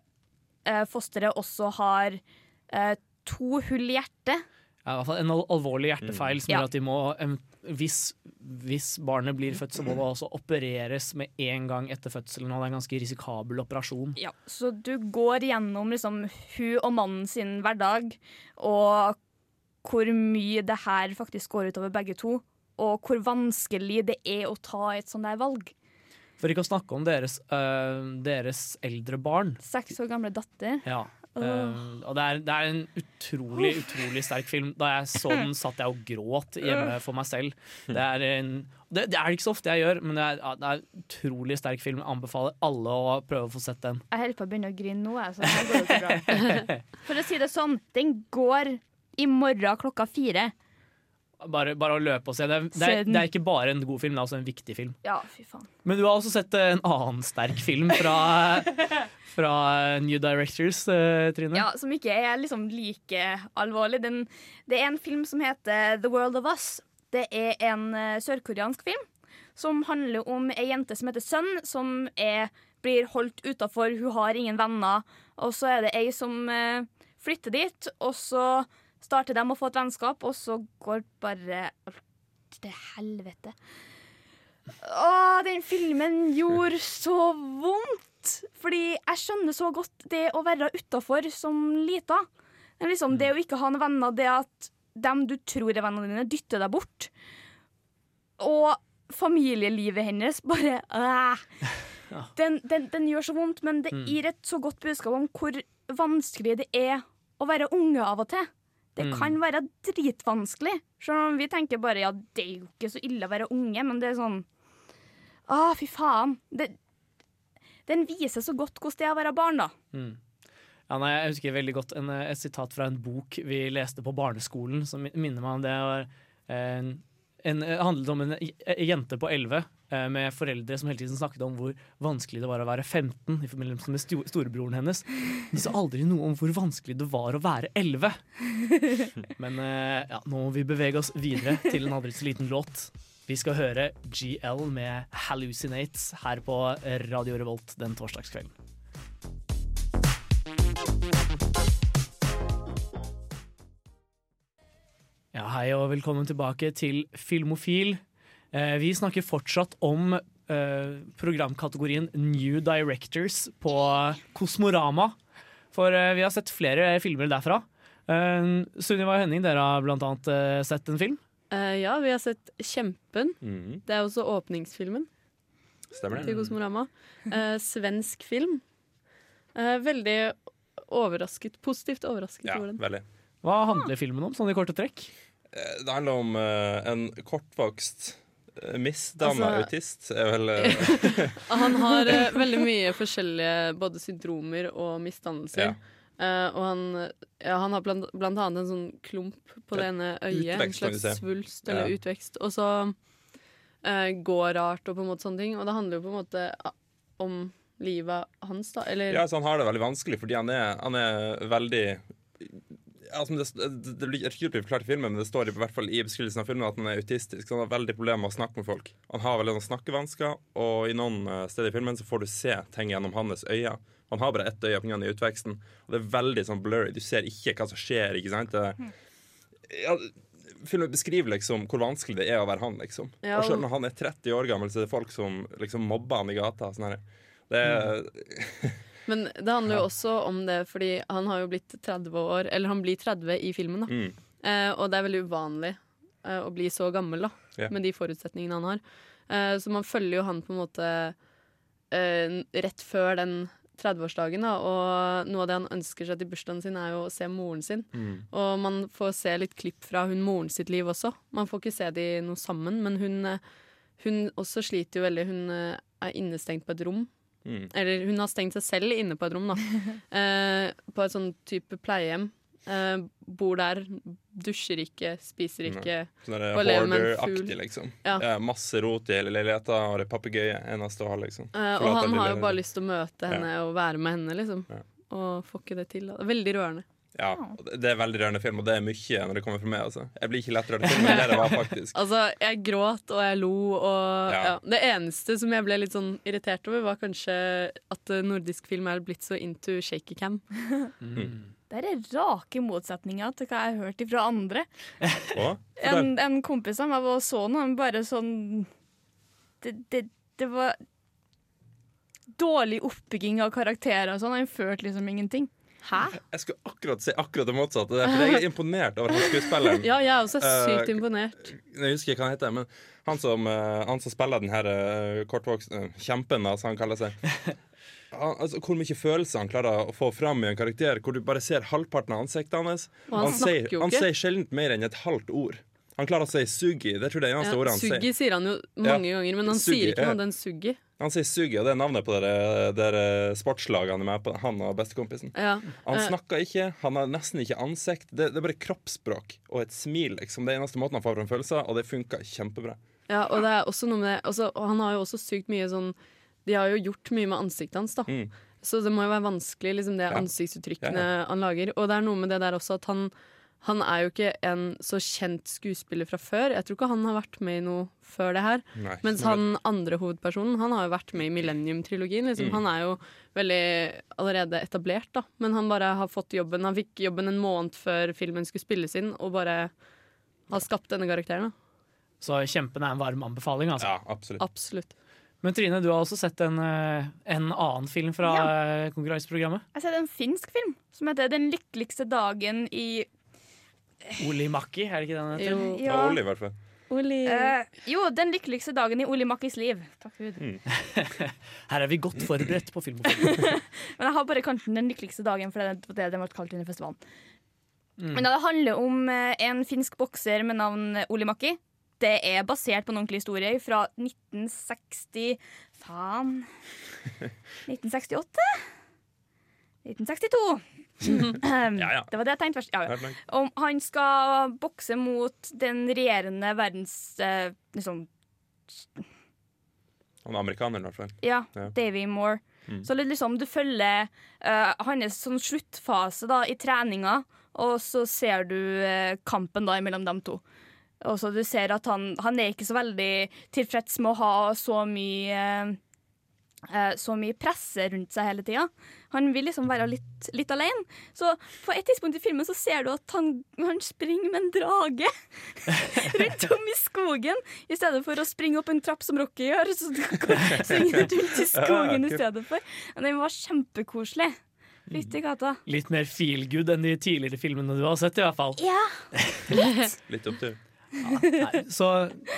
S4: eh, fosteret også har eh, to hull i hjertet.
S3: Ja, i hvert fall en al alvorlig hjertefeil som
S4: Ja.
S3: gjør at de må hvis, hvis barnet blir født, så må det også opereres med en gang etter fødselen. Og det er en ganske risikabel operasjon.
S4: Ja, så du går gjennom liksom hun og mannen sin hverdag, og hvor mye det her faktisk går utover begge to. Og hvor vanskelig det er å ta et sånt der valg.
S3: For ikke å snakke om deres, øh, deres eldre barn.
S4: Seks år gamle datter.
S3: Ja. Eh, og det er, det er en utrolig utrolig sterk film. Da jeg så den, satt jeg og gråt hjemme for meg selv. Det er, en, det, det er ikke så ofte jeg gjør, men det er, det er en utrolig sterk film. Jeg anbefaler alle å prøve å få sett den.
S4: Jeg holder på å begynne å grine nå, så går det ikke bra. *laughs* For å si det sånn, den går i morgen klokka fire.
S3: Bare, bare å løpe og se. Det er, det, er, det er ikke bare en god film, det er også en viktig film.
S4: Ja, fy faen.
S3: Men du har også sett eh, en annen sterk film fra, *laughs* fra New Directors, eh, Trine?
S4: Ja, Som ikke er liksom like alvorlig. Den, det er en film som heter The World of Us. Det er en eh, sørkoreansk film som handler om ei jente som heter Sun, som er, blir holdt utafor. Hun har ingen venner. Og så er det ei som eh, flytter dit, og så starter de å få et vennskap, og så går bare alt til helvete. Å, den filmen gjorde så vondt! Fordi jeg skjønner så godt det å være utafor som lita. Det liksom det å ikke ha noen venner, det at dem du tror er vennene dine, dytter deg bort. Og familielivet hennes bare øh. den, den, den gjør så vondt, men det
S3: Mm.
S4: gir et så godt budskap om hvor vanskelig det er å være unge av og til. Det
S3: Mm.
S4: kan være dritvanskelig. Selv om vi tenker bare ja, det er jo ikke så ille å være unge, men det er sånn Å, fy faen. Det, den viser så godt hvordan det er å være barn, da.
S3: Mm. Ja, nei, jeg husker veldig godt en, eh, et sitat fra en bok vi leste på barneskolen, som minner meg om det. var eh, en, en, det handlet om en jente på 11 eh, med foreldre som hele tiden snakket om hvor vanskelig det var å være 15 i forbindelse med storebroren hennes. De sa aldri noe om hvor vanskelig det var å være 11. *laughs* Men eh, ja, nå må vi bevege oss videre til en aldri så liten låt. Vi skal høre GL med 'Hallucinates' her på Radio Revolt den torsdagskvelden. Ja, hei og velkommen tilbake til Filmofil. Eh, vi snakker fortsatt om eh, programkategorien New Directors på Kosmorama. For eh, vi har sett flere filmer derfra. Eh, Sunniva og Henning, dere har blant annet eh, sett en film.
S6: Eh, ja, vi har sett Kjempen.
S5: Mm.
S6: Det er også åpningsfilmen
S5: Stemmer
S6: til? Kosmorama. Eh, svensk film. Eh, veldig overrasket, positivt overrasket
S5: Ja,
S6: over den.
S5: veldig.
S3: Hva handler filmen om, sånn i korte trekk?
S5: Eh, Det handler om eh, en kortvokst uh, dame
S6: Altså-
S5: autist. Er vel, *laughs* eh,
S6: Han har eh, veldig mye forskjellige både syndromer og misdannelser.
S5: Ja.
S6: Uh, og han, ja, han har blant, blant annet en sånn klump på det ene øyet. En
S5: Utvekst,
S6: slags svulst eller
S5: Ja.
S6: utvekst. Og så uh, går rart og på en måte sånne ting. Og det handler jo på en måte om livet hans, da. Eller
S5: ja, så han har det veldig vanskelig fordi han er, han er veldig altså, det, det, blir ikke forklart i filmen, men det står i hvert fall i beskrivelsen av filmen at han er autistisk. Så han har veldig problemer med å snakke med folk. Han har veldig noen snakkevansker, og i noen eh, steder i filmen så får du se ting gjennom hans øyne. Han har bare ett øye pga. utveksten, og det er veldig sånn blurry. Du ser ikke hva som skjer. ikke sant? Det, ja, filmen beskriver liksom hvor vanskelig det er å være han. liksom.
S6: Ja,
S5: og selv når han er 30 år gammel, så er det folk som liksom mobber han i gata. Sånn her. Det er, *laughs*
S6: Men det handler jo også om det fordi han har jo blitt 30 år, eller han blir 30 i filmen, da.
S5: Mm.
S6: Eh, og det er veldig uvanlig eh, å bli så gammel, da,
S5: yeah.
S6: med de forutsetningene han har. Eh, så man følger jo han på en måte eh, rett før den 30-årsdagen, da. Og noe av det han ønsker seg til bursdagen sin, er jo å se moren sin.
S5: Mm.
S6: Og man får se litt klipp fra hun moren sitt liv også. Man får ikke se de noe sammen, men hun, eh, hun også sliter jo veldig. Hun eh, er innestengt på et rom.
S5: Mm.
S6: Eller hun har stengt seg selv inne på et rom, da. *laughs* Eh, på et sånn type pleiehjem. Eh, bor der, dusjer ikke, spiser ikke.
S5: Sånn hoarder-aktig, liksom.
S6: Ja.
S5: Ja, masse rot i hele leiligheta, og det er papegøye eneste å ha, liksom.
S6: Eh, og han har jo bare lyst til å møte henne og være med henne, liksom.
S5: Ja.
S6: Og får ikke det til. Da. Veldig rørende.
S5: Ja, det- er veldig rørende film, og det er mye når det kommer fra meg. Altså. Jeg blir ikke lett rørende film, men enn det det var, faktisk. *laughs*
S6: Altså, jeg gråt og jeg lo, og
S5: Ja.
S6: ja. Det eneste som jeg ble litt sånn irritert over, var kanskje at eh, nordisk film er blitt så into shaky cam. *laughs*
S4: Det er rake motsetninger til hva jeg har hørt fra andre. En, en kompis av meg var så noe, han bare sånn det, det, det var dårlig oppbygging av karakterer og sånn. Han følte liksom ingenting. Hæ?
S5: Jeg skulle akkurat si akkurat det motsatte. For jeg er imponert over han skuespilleren. *laughs*
S6: Ja, jeg er også sykt
S5: uh,
S6: imponert.
S5: Jeg husker ikke hva han heter, men han som, uh, han som spiller den her uh, kortvokste kjempen, som han kaller seg. *laughs* Han, altså, hvor mye følelser han klarer å få fram i en karakter, hvor du bare ser halvparten av ansiktet hans.
S6: Og han han
S5: sier, han sier sjelden mer enn et halvt ord. Han klarer å si 'sugi'. Det tror jeg er det eneste
S6: Ja,
S5: ordet han
S6: Suggi
S5: sier.
S6: sier han jo mange ganger, men han
S5: sugi,
S6: sier ikke
S5: ja.
S6: noe om den Suggi.
S5: Han sier 'sugi', og det er navnet på det der, der sportslaget han er med på. Han og bestekompisen.
S6: Ja.
S5: Han
S6: eh,
S5: snakker ikke, han har nesten ikke ansikt. Det, det er bare kroppsspråk og et smil. Liksom. Det er eneste måten han får fram følelser, og det funker kjempebra.
S6: Ja, og det er også noe med det altså, Han har jo også sykt mye sånn De har jo gjort mye med ansiktet hans, da.
S5: Mm.
S6: Så det må jo være vanskelig, liksom, det
S5: Ja.
S6: ansiktsuttrykkene
S5: Ja,
S6: han lager. Og det er noe med det der også at han han er jo ikke en så kjent skuespiller fra før. Jeg tror ikke han har vært med i noe før det her.
S5: Nei,
S6: Mens
S5: men-
S6: han andre hovedpersonen Han har jo vært med i Millennium-trilogien. Liksom.
S5: Mm.
S6: Han er jo veldig allerede etablert, da. Men han bare har fått jobben Han fikk jobben en måned før filmen skulle spilles inn, og bare har skapt denne karakteren. Da.
S3: Så Kjempen er en varm anbefaling. Altså.
S5: Ja, absolutt.
S6: Absolutt.
S3: Men Trine, du har også sett en, eh, en annen film fra ja. konkurranseprogrammet.
S4: Jeg har sett en finsk film som heter 'Den lykkeligste dagen i
S3: Olimakki, er det ikke den heter?
S6: Jo.
S5: Ja, Oli i hvert fall.
S4: Uh, jo, 'Den lykkeligste dagen i Oli Makkis liv'. Takk Gud.
S5: Mm. *laughs*
S3: Her er vi godt forberedt på film. *laughs*
S4: Men jeg har bare kanten den lykkeligste dagen', for det er det den ble kalt under festivalen.
S3: Mm.
S4: Men det handler om eh, en finsk bokser med navn Oli Makki. Det er basert på en ordentlig historie fra 1960 Faen *laughs* 1968? 1962.
S5: Ja, ja.
S4: Det var det jeg tenkte først. Ja, ja. Om han skal bokse mot den regjerende verdens eh, liksom,
S5: Han er amerikaner, i hvert fall.
S4: Ja. Davy Moore.
S5: Mm.
S4: Så liksom, du følger uh, hans sånn sluttfase da, i treninga, og så ser du uh, kampen da mellom dem to. Og så du ser at han, han er ikke så veldig tilfreds med å ha så mye eh, så mye presse rundt seg hele tida. Han vil liksom være litt, litt alene. Så på et tidspunkt i filmen så ser du at han, han springer med en drage *laughs* rundt om i skogen. I stedet for å springe opp en trapp som Rocky gjør, så du går *laughs* springer rundt i skogen i stedet for. Men den var kjempekoselig. Fytti gata.
S3: Litt mer feel good enn de tidligere filmene du har sett, i hvert fall.
S4: Ja. *laughs*
S5: litt. Litt opptur.
S3: Nei, *laughs* så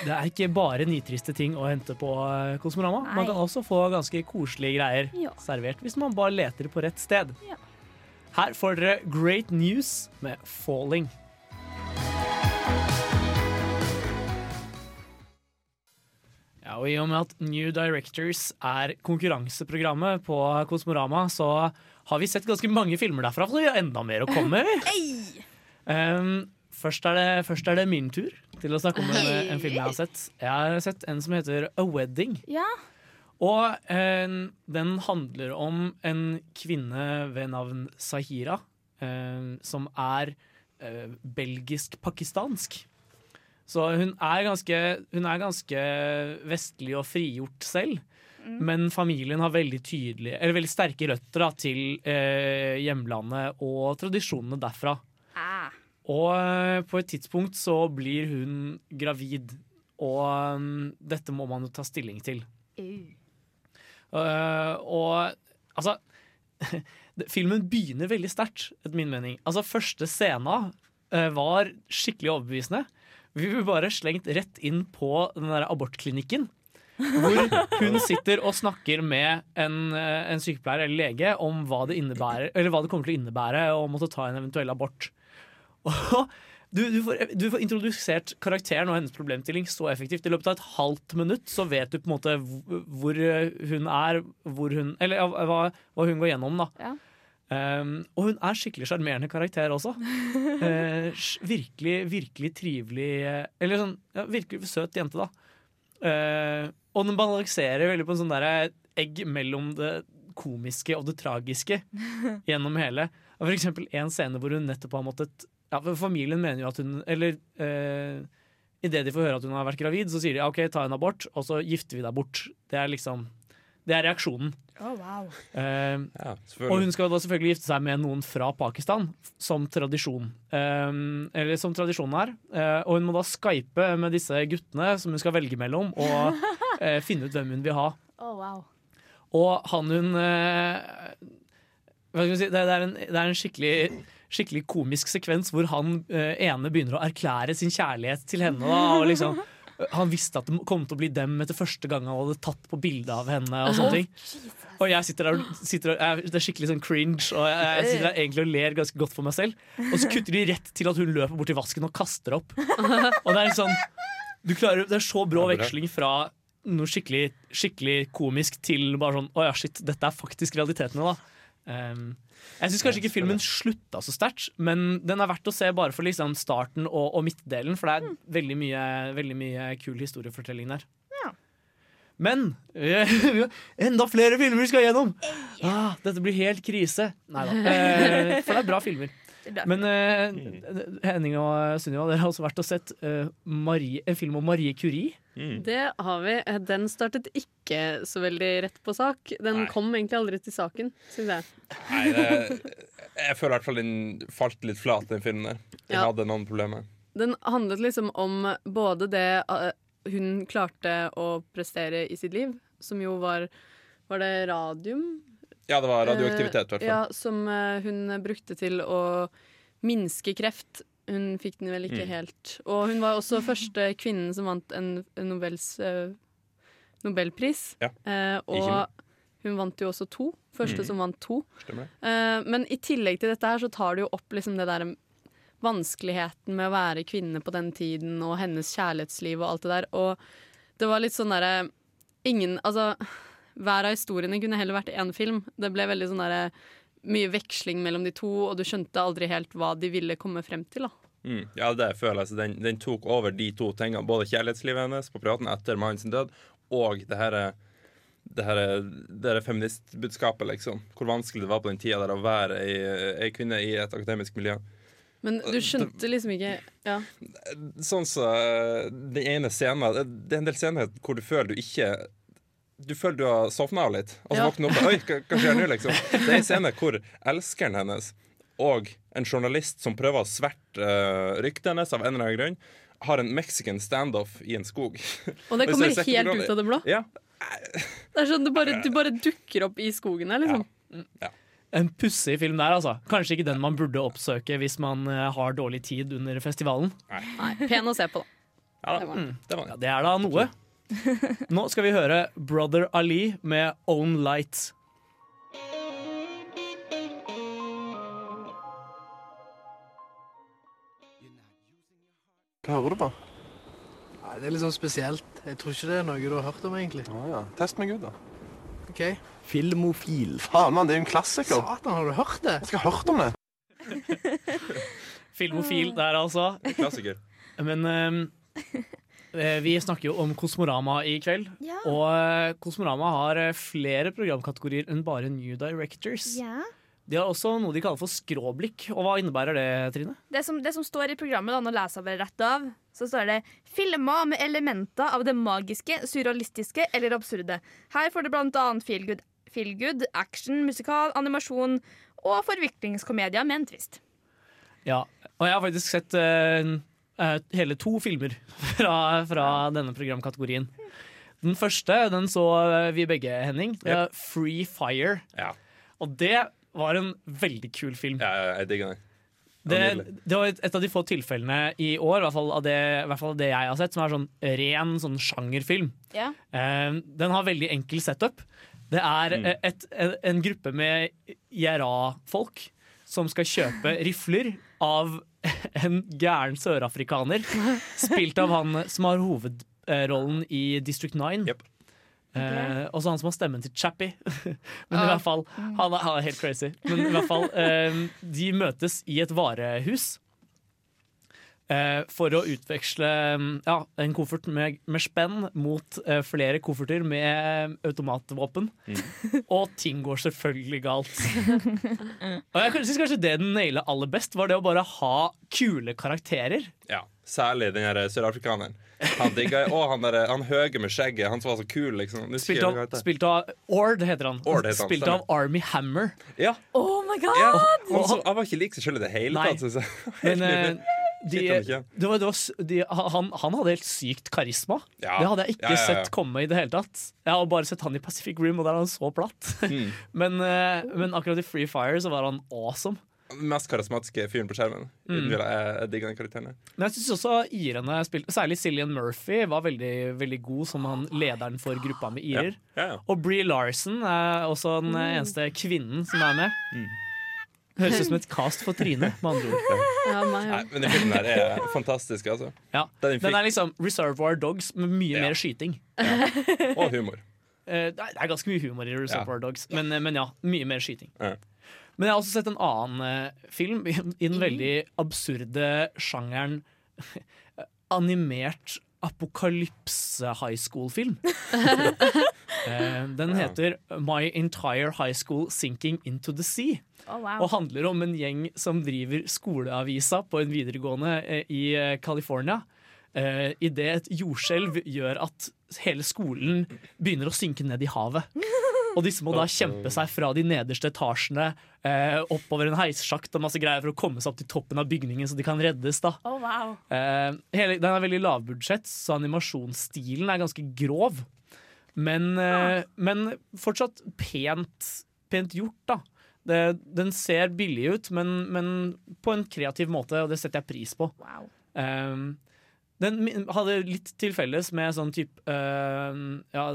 S3: det er ikke bare nitriste ting å hente på Kosmorama.
S4: Nei.
S3: Man kan også få ganske koselige greier
S4: Ja.
S3: servert hvis man bare leter på rett sted.
S4: Ja.
S3: Her får dere Great News med 'Falling'. Ja, og I og med at New Directors er konkurranseprogrammet på Kosmorama, så har vi sett ganske mange filmer derfra, så vi har enda mer å komme med. Um, først, er det, først er det min tur til å snakke om en, en film jeg har sett. Jeg har sett en som heter A Wedding.
S4: Ja.
S3: Og eh, den handler om en kvinne ved navn Sahira, eh, som er eh, belgisk-pakistansk. Så hun er, ganske, hun er ganske vestlig og frigjort selv. Men familien har veldig tydelige, eller veldig sterke røtter da, til eh, hjemlandet og tradisjonene derfra.
S4: Ah.
S3: Og eh, på et tidspunkt så blir hun gravid, og mm, dette må man jo ta stilling til.
S4: Uh.
S3: Og altså *laughs* Filmen begynner veldig sterkt, etter min mening. Altså Første scena uh, var skikkelig overbevisende. Vi ble bare slengt rett inn på den der abortklinikken. Hvor hun sitter og snakker med en, en sykepleier eller lege om hva det, eller hva det kommer til å innebære å måtte ta en eventuell abort. Og *laughs* du, du, får, du får introdusert karakteren og hennes problemstilling så effektivt. I løpet av et halvt minutt så vet du på en måte hvor hvor hun er, hvor hun, eller hva, hva hun går gjennom. da.
S4: Ja.
S3: Um, og hun er skikkelig sjarmerende karakter også. *laughs* uh, virkelig, virkelig trivelig eh, Eller sånn ja, virkelig søt jente, da. Uh, og den balanserer veldig på en sånn derre egg mellom det komiske og det tragiske *laughs* gjennom hele. For eksempel en scene hvor hun nettopp har måttet ja, for Familien mener jo at hun Eller eh, idet de får høre at hun har vært gravid, så sier de OK, ta en abort, og så gifter vi deg bort. Det er liksom Det er reaksjonen.
S4: Oh, wow.
S3: Eh,
S5: Ja,
S3: og hun skal da selvfølgelig gifte seg med noen fra Pakistan, som tradisjon. Eh, eller som tradisjonen er. Eh, og hun må da skype med disse guttene som hun skal velge mellom, og *laughs* eh, finne ut hvem hun vil ha.
S4: Oh, wow.
S3: Og han hun eh, hva skal vi si, det, det, er en, det er en skikkelig, skikkelig komisk sekvens hvor han eh, ene begynner å erklære sin kjærlighet til henne. Da, og liksom, *laughs* han visste at det kom til å bli dem etter første gang han hadde tatt på bilde av henne. Og sånne ting Og jeg sitter der, sitter, og- jeg, Det er skikkelig sånn cringe, og jeg, jeg sitter der egentlig og ler ganske godt for meg selv. Og så kutter de rett til at hun løper bort til vasken og kaster opp. *laughs* Og det er sånn du klarer, Det er så brå
S5: bra.
S3: veksling fra noe skikkelig, skikkelig komisk til bare sånn Å ja, shit, dette er faktisk realitetene, da. Um, jeg syns kanskje ikke filmen slutta så sterkt, men den er verdt å se bare for liksom starten og, og midtdelen, for det er veldig mye, veldig mye kul historiefortelling der.
S4: Ja.
S3: Men vi *laughs* har enda flere filmer vi skal gjennom! Ah, dette blir helt krise. Nei da. Eh, for det er bra filmer.
S4: Er bra.
S3: Men eh, Henning og Sunniva, dere har også vært og sett eh, Marie, en film om Marie Curie.
S5: Mm.
S6: Det har vi. Den startet ikke så veldig rett på sak. Den
S5: Nei.
S6: kom egentlig aldri til saken, syns jeg.
S5: Nei, det, *laughs* jeg føler i hvert fall den falt litt flat, den filmen der. Den
S6: Ja.
S5: hadde noen problemer.
S6: Den handlet liksom om både det eh, hun klarte å prestere i sitt liv, som jo var Var det radium?
S5: Ja, det var radioaktivitet, i hvert
S6: Eh,
S5: fall.
S6: Ja, som eh, hun brukte til å minske kreft. Hun fikk den vel ikke
S5: Mm.
S6: helt. Og hun var også første kvinnen som vant en, Nobels, eh, nobelpris.
S5: Ja,
S6: Eh, og hun vant jo også to. Første
S5: Mm.
S6: som vant to. Eh, men i tillegg til dette her så tar det jo opp liksom det der vanskeligheten med å være kvinne på den tiden, og hennes kjærlighetsliv og alt det der. Og det var litt sånn derre Ingen Altså, hver av historiene kunne heller vært én film. Det ble veldig sånn derre mye veksling mellom de to, og du skjønte aldri helt hva de ville komme frem til. da
S5: Mm. Ja, det føler jeg. Så den, den tok over de to tingene. Både kjærlighetslivet hennes på privaten etter mannen sin død, og det her, det her, det her feministbudskapet, liksom. Hvor vanskelig det var på den tida der å være ei, ei kvinne i et akademisk miljø.
S6: Men du skjønte liksom ikke Ja.
S5: Sånn så eh, Den ene scenen Det er en del scener hvor du føler du ikke Du føler du har sovna av litt, og så
S6: Ja.
S5: våkner du opp og Oi, hva, hva skjer nå, liksom? Det er en scene hvor elskeren hennes og en journalist som prøver å sverte uh, ryktet hennes av en eller annen grunn, har en mexican standoff i en skog.
S6: Og det *laughs* kommer helt ut av det blå.
S5: Ja.
S6: Det er sånn, du bare, du bare dukker opp i skogen her, liksom.
S3: En pussig film der, altså. Kanskje ikke den man burde oppsøke hvis man eh, har dårlig tid under festivalen.
S6: Nei, pen å se på, da.
S5: Ja,
S6: Det var
S5: det var
S3: Ja, det er da noe. *laughs* Nå skal vi høre Brother Ali med Own Light.
S12: Hva hører du på?
S13: Nei, det er litt sånn spesielt. Jeg tror ikke det er noe du har hørt om, egentlig.
S12: Å ja. Test meg ut, da.
S13: Ok.
S12: Filmofil. Faen, mann, det er jo en klassiker.
S13: Satan, har du hørt det?
S12: Jeg skal ha hørt om det. *laughs* *laughs*
S3: Filmofil der, altså.
S5: Klassiker.
S3: Men eh, vi snakker jo om Kosmorama i kveld.
S4: Ja.
S3: Og eh, Kosmorama har eh, flere programkategorier enn bare New Directors.
S4: Ja.
S3: De har også noe de kaller for skråblikk. Og hva innebærer det, Trine?
S4: Det som, det som står i programmet, da, nå leser jeg bare rett av, så står det 'filmer med elementer av det magiske, surrealistiske eller absurde'. Her får du blant annet feel good, feel good action, musikal, animasjon og forviklingskomedier med en twist.
S3: Ja, og jeg har faktisk sett eh, eh, hele to filmer *laughs* fra, fra denne programkategorien. Den første den så eh, vi begge, Henning. Det er Free Fire.
S5: Ja.
S3: Og det var en veldig kul film.
S5: Ja, jeg digger den.
S3: Det, det var et et av de få tilfellene i år, i hvert fall av det, hvert fall av det jeg har sett, som er sånn ren sånn sjangerfilm.
S4: Ja.
S3: Eh, den har veldig enkel setup. Det er
S5: Mm.
S3: eh, et, en, en gruppe med IRA-folk som skal kjøpe rifler av *laughs* en gæren sørafrikaner, spilt av han som har hovedrollen i District 9. Eh, og så han som har stemmen til Chappie. *laughs* Men i
S6: Ah.
S3: hvert fall, han er, han er helt crazy. Men i hvert fall, *laughs* eh, de møtes i et varehus. Eh, for å utveksle mm, ja, en koffert med, med spenn mot eh, flere kofferter med automatvåpen. automatvåpen. *laughs* Og ting går selvfølgelig galt. *laughs* Og jeg syns kanskje det den naila aller best, var det å bare ha kule karakterer.
S5: Ja, Særlig den sørafrikaneren. Han digga Og han, der, han høye med skjegget, han som var så kul. liksom
S3: Spilt av, spilt av Ord, heter han.
S5: Ord heter han,
S3: spilt av Army Hammer.
S5: Ja.
S4: Oh my god!
S5: Ja, han, han var ikke lik seg sjøl i det hele tatt. Synes jeg.
S3: Men *laughs* eh. De, det var, det var, de, han, han hadde helt sykt karisma.
S5: Ja.
S3: Det hadde jeg ikke
S5: Ja, ja,
S3: sett komme i det hele tatt. Jeg har bare sett han i Pacific Rim, og der er han så platt.
S5: Mm. *laughs*
S3: men, eh, men akkurat i Free Fire så var han awesome.
S5: Den mest karismatiske fyren på skjermen.
S3: Mm.
S5: Jeg, jeg digger den karakteren.
S3: Men jeg syns også irene spilte Særlig Cillian Murphy var veldig, veldig god som han lederen for gruppa med irer. Og Bree Larson er også den
S4: Mm.
S3: eneste kvinnen som er med. Høres ut som et cast for Trine, med andre ord.
S6: Ja,
S5: Nei, men den filmen her er fantastisk, altså.
S3: Ja.
S5: Den
S3: Den er liksom Reservoir Dogs med mye
S5: Ja.
S3: mer skyting.
S5: Og humor.
S3: Eh, Det er ganske mye humor i Reservoir Dogs, men, eh, men ja, mye mer skyting.
S5: Ja.
S3: Men jeg har også sett en annen eh, film i, i den veldig absurde sjangeren animert apokalypse high school-film. *laughs* Eh, den heter My Entire High School Sinking Into the Sea.
S4: Oh, wow.
S3: Og handler om en gjeng som driver skoleavisa på en videregående eh, i eh, California. Uh, Idet et jordskjelv gjør at hele skolen begynner å synke ned i havet. Og disse må da kjempe seg fra de nederste etasjene eh, oppover en heissjakt og masse greier for å komme seg opp til toppen av bygningen så de kan reddes. da
S4: Oh, wow.
S3: Eh, hele, Den er veldig lavbudsjett, så animasjonsstilen er ganske grov. Men, eh, men fortsatt pent, pent gjort, da. Det, den ser billig ut, men, men på en kreativ måte, og det setter jeg pris på.
S4: Wow.
S3: Um, den hadde litt til felles med sånn type uh, ja,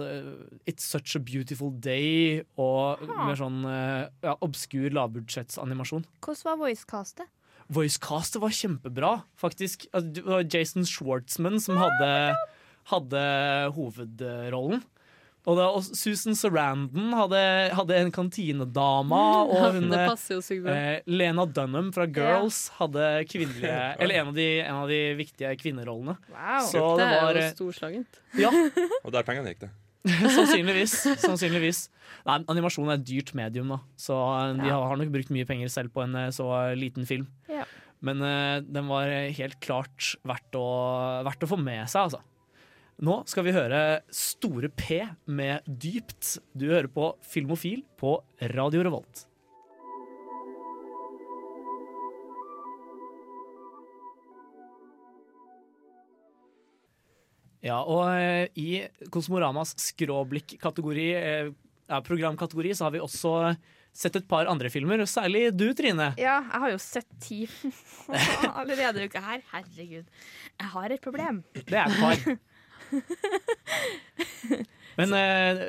S3: It's Such a Beautiful Day og
S4: Aha.
S3: mer sånn uh, ja, obskur lavbudsjettsanimasjon.
S4: Hvordan var voicecastet?
S3: Voicecastet var kjempebra, faktisk. Altså, Det var Jason Schwartzman som hadde, hadde hovedrollen. Og, da, og Susan Sarandon hadde, hadde en kantinedama. *laughs* Og hun,
S6: Det passer jo sykt bra.
S3: eh, Lena Dunham fra Girls hadde kvinnelige *laughs* Eller en av de, en av de viktige kvinnerollene.
S4: Wow.
S3: Så
S6: det
S3: det
S6: er jo
S3: eh,
S6: storslagent.
S3: Ja, *laughs*
S5: Og der pengene gikk, det.
S3: sannsynligvis. sannsynligvis. Nei, animasjon er et dyrt medium, da. Så eh, de
S4: Ja.
S3: har, nok brukt mye penger selv på en eh, så liten film.
S4: Ja.
S3: Men uh, den var helt klart verdt å, verdt å få med seg, altså. Nå skal vi høre Store P med Dypt. Du hører på Filmofil på Radio Revolt. Ja, og eh, i Kosmoramas skråblikk-kategori, eh, programkategori, så har vi også sett et par andre filmer, særlig du, Trine.
S4: Ja, jeg har jo sett ti *laughs* allerede denne uka her. Herregud. Jeg har et problem.
S3: Det er et par. *laughs* *laughs* Men eh,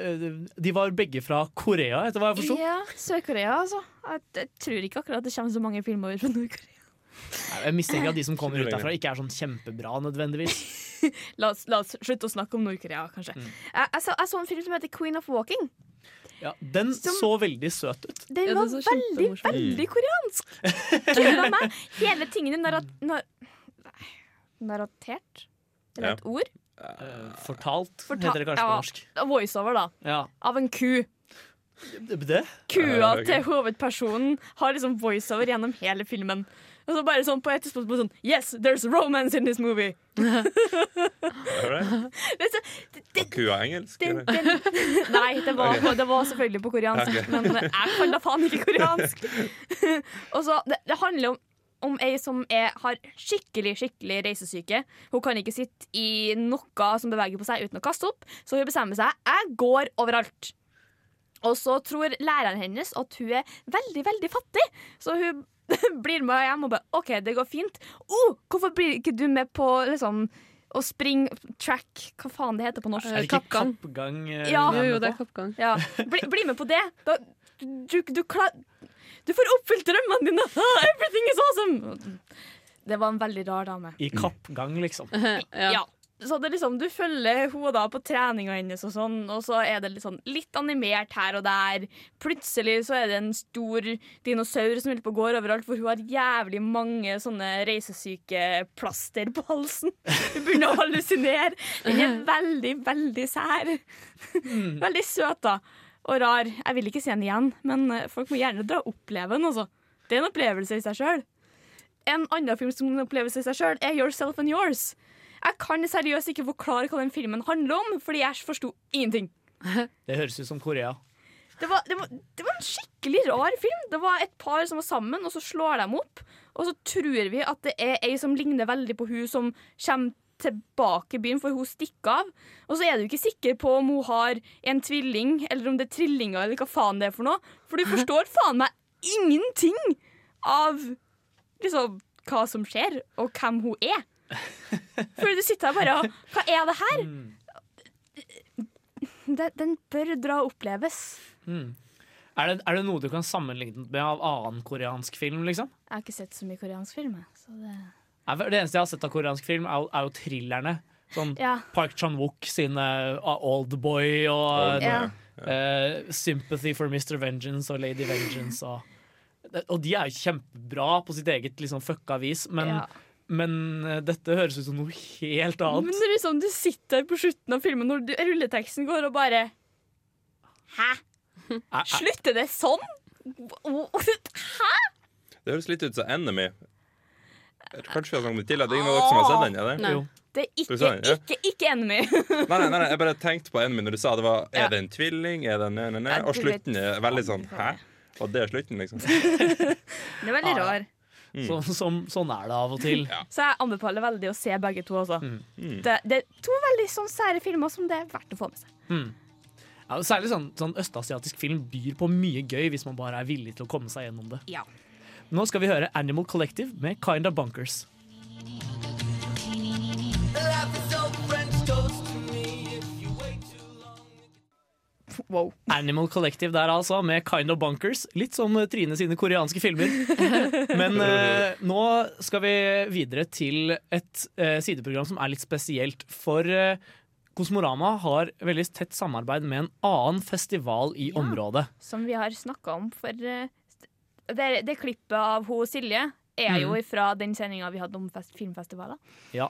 S3: de var begge fra Korea, etter hva jeg forsto.
S4: Ja, Sør-Korea, altså. Jeg, jeg tror ikke akkurat det kommer så mange filmer fra Nord-Korea.
S3: Jeg mistenker at de som kommer ut derfra, ikke er sånn kjempebra nødvendigvis. *laughs*
S4: La oss, la oss slutte å snakke om Nord-Korea, kanskje.
S3: Mm.
S4: Jeg, jeg, så, jeg så en film som heter Queen of Walking.
S3: Ja, den
S4: Som-
S3: så veldig søt ut.
S4: Den var
S6: ja,
S4: veldig, veldig koreansk. *laughs* Kødda meg. Hele tingen er narrat... Nar narratert? Er det
S5: Ja.
S4: et ord?
S3: Eh, fortalt,
S4: Forta-
S3: heter det kanskje
S4: ja,
S3: på norsk.
S4: Voiceover, da.
S3: Ja.
S4: Av en ku.
S3: Det?
S4: Kua til hovedpersonen har liksom voiceover gjennom hele filmen. Og så bare sånn på et tidspunkt sånn Yes, there's romance in this movie!
S5: Alright. *laughs*
S4: Det så,
S5: Var kua engelsk?
S4: den, den, nei, det var,
S5: okay.
S4: det var selvfølgelig på koreansk,
S5: Okay.
S4: men jeg kan da faen ikke koreansk. *laughs* og så, det, det handler om om ei som er, har skikkelig skikkelig reisesyke. Hun kan ikke sitte i noe som beveger på seg uten å kaste opp, så hun bestemmer seg jeg går overalt. Og så tror læreren hennes at hun er veldig, veldig fattig, så hun *laughs* blir med hjem og bare OK, det går fint. Oh, hvorfor blir ikke du med på liksom å springe track Hva faen det heter på norsk?
S3: Er det ikke
S6: Kappgang.
S3: kappgang? eh,
S4: Ja.
S6: Jo, jo, det er kappgang.
S4: Ja, bli, bli med på det. Da, du, du, klar, du får oppfylt drømmene dine! *laughs* Everything is awesome! Det var en veldig rar dame.
S3: I kappgang, liksom. *laughs*
S6: Ja.
S4: Ja. så det liksom, Du følger henne da på treninga hennes, og sånn Og så er det litt, sånn, litt animert her og der. Plutselig så er det en stor dinosaur som på går overalt, for hun har jævlig mange sånne reisesyke plaster på halsen. *laughs* Hun begynner å hallusinere. Den er veldig, veldig sær. Veldig søt, da. Og rar. Jeg vil ikke se den igjen, men eh, folk må gjerne dra og oppleve den. Altså. Det er en opplevelse i seg sjøl. En annen film som er en opplevelse i seg sjøl, er Yourself and Yours. Jeg kan seriøst ikke forklare hva den filmen handler om, fordi jeg forsto ingenting. *laughs*
S3: Det høres ut som Korea.
S4: Det var, det, var, det var en skikkelig rar film. Det var et par som var sammen, og så slår de opp. Og så tror vi at det er ei som ligner veldig på hun som kommer tilbake i byen, for hun stikker av. Og så er du ikke sikker på om hun har en tvilling, eller om det er trillinger, eller hva faen det er for noe. For du forstår faen meg ingenting av liksom hva som skjer, og hvem hun er. For du sitter her bare og Hva er det her? Den, den bør dra og oppleves.
S3: Mm. Er, det, er det noe du kan sammenligne med av annen koreansk film? liksom?
S4: Jeg har ikke sett så mye koreansk film. jeg, Så det
S3: Det eneste jeg har sett av koreansk film, er, jo- er jo thrillerne. Sånn
S4: Ja.
S3: Park Chan-wook sine uh, Oldboy og
S4: Oldboy, Ja.
S3: uh, Sympathy for Mr. Vengeance og Lady Vengeance. Og, og de er jo kjempebra på sitt eget liksom, fucka vis, men,
S4: Ja.
S3: men uh, dette høres ut som noe helt annet.
S4: Men det er liksom, du sitter på slutten av filmen når rulleteksten går og bare Hæ? Slutter det sånn? Hæ?
S5: Det høres litt ut som Enemy. Kanskje vi har snakket det til at det er ingen av dere som har sett den? Er det?
S4: Nei. Det er ikke,
S5: den, ja?
S4: ikke, ikke enemy.
S5: Nei, nei, nei, jeg bare tenkte på Enemy når du sa det var
S4: Ja.
S5: Er det en tvilling? Er det en, nei, nei,
S4: Ja,
S5: Og
S4: du
S5: slutten er veldig sånn Hæ? Og det er slutten, liksom? *laughs*
S4: Det er veldig
S3: Ah, ja.
S4: rar.
S5: Mm.
S3: Så, sånn, sånn er det av og til. *laughs*
S4: Så jeg anbefaler veldig å se begge to. Også.
S3: Mm.
S4: Det, det er to veldig sånn sære filmer som det er verdt å få med seg.
S3: Mm. Ja, særlig sånn, sånn østasiatisk film byr på mye gøy hvis man bare er villig til å komme seg gjennom det.
S4: Ja.
S3: Nå skal vi høre Animal Collective med Kinda Bunkers.
S4: Wow.
S3: Animal Collective der altså, med Kind of Bunkers. Litt som Trine sine koreanske filmer. *laughs* Men eh, nå skal vi videre til et eh, sideprogram som er litt spesielt. For eh, Kosmorama har veldig tett samarbeid med en annen festival i området.
S4: Som vi har snakka om for eh, det, det klippet av hun Silje er jo
S3: Mhm.
S4: fra den sendinga vi hadde om fest, filmfestivaler.
S3: Ja.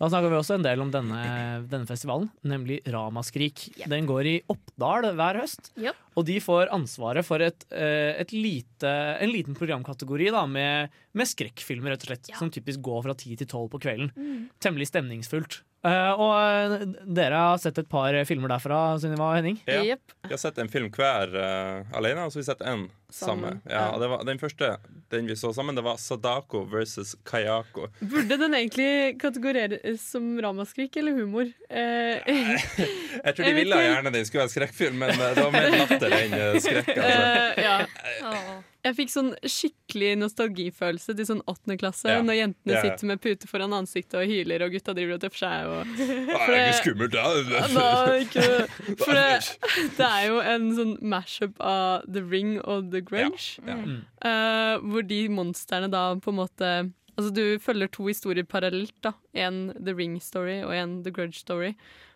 S3: Da snakker vi også en del om denne, denne festivalen, nemlig Ramaskrik. Den går i Oppdal hver høst.
S4: Yep.
S3: Og de får ansvaret for et, eh, et lite, en liten programkategori da, med, med skrekkfilmer, rett og slett. Som typisk går fra ti til tolv på kvelden.
S4: Mm.
S3: Temmelig stemningsfullt. Uh, og eh, dere har sett et par filmer derfra, Sunniva og Henning?
S5: Ja. Vi har sett en film hver uh, alene, og så har vi sett en sammen.
S6: Sammen,
S5: Ja,
S6: ja.
S5: var, den første den vi så sammen, det var Sadako versus Kayako.
S6: Burde den egentlig kategoreres som ramaskrik eller humor? Uh, *laughs*
S5: Jeg tror de ville gjerne den skulle være skrekkfilm, men eh, det var mer latter enn eh, skrekk. Altså.
S6: ja. ja. Jeg fikk sånn skikkelig nostalgifølelse til sånn åttende klasse,
S5: Ja.
S6: når jentene
S5: Ja, ja.
S6: sitter med pute foran ansiktet og hyler, og gutta driver og tøffer seg. Og, *laughs*
S5: Det er ikke skummelt, da.
S6: da ikke det. For det, *laughs* det er jo en sånn mash-up av The Ring og The Grunge,
S5: Ja, ja.
S6: eh, hvor de monstrene da på en måte Altså Du følger to historier parallelt. da En The Ring-story og en The Grudge-story.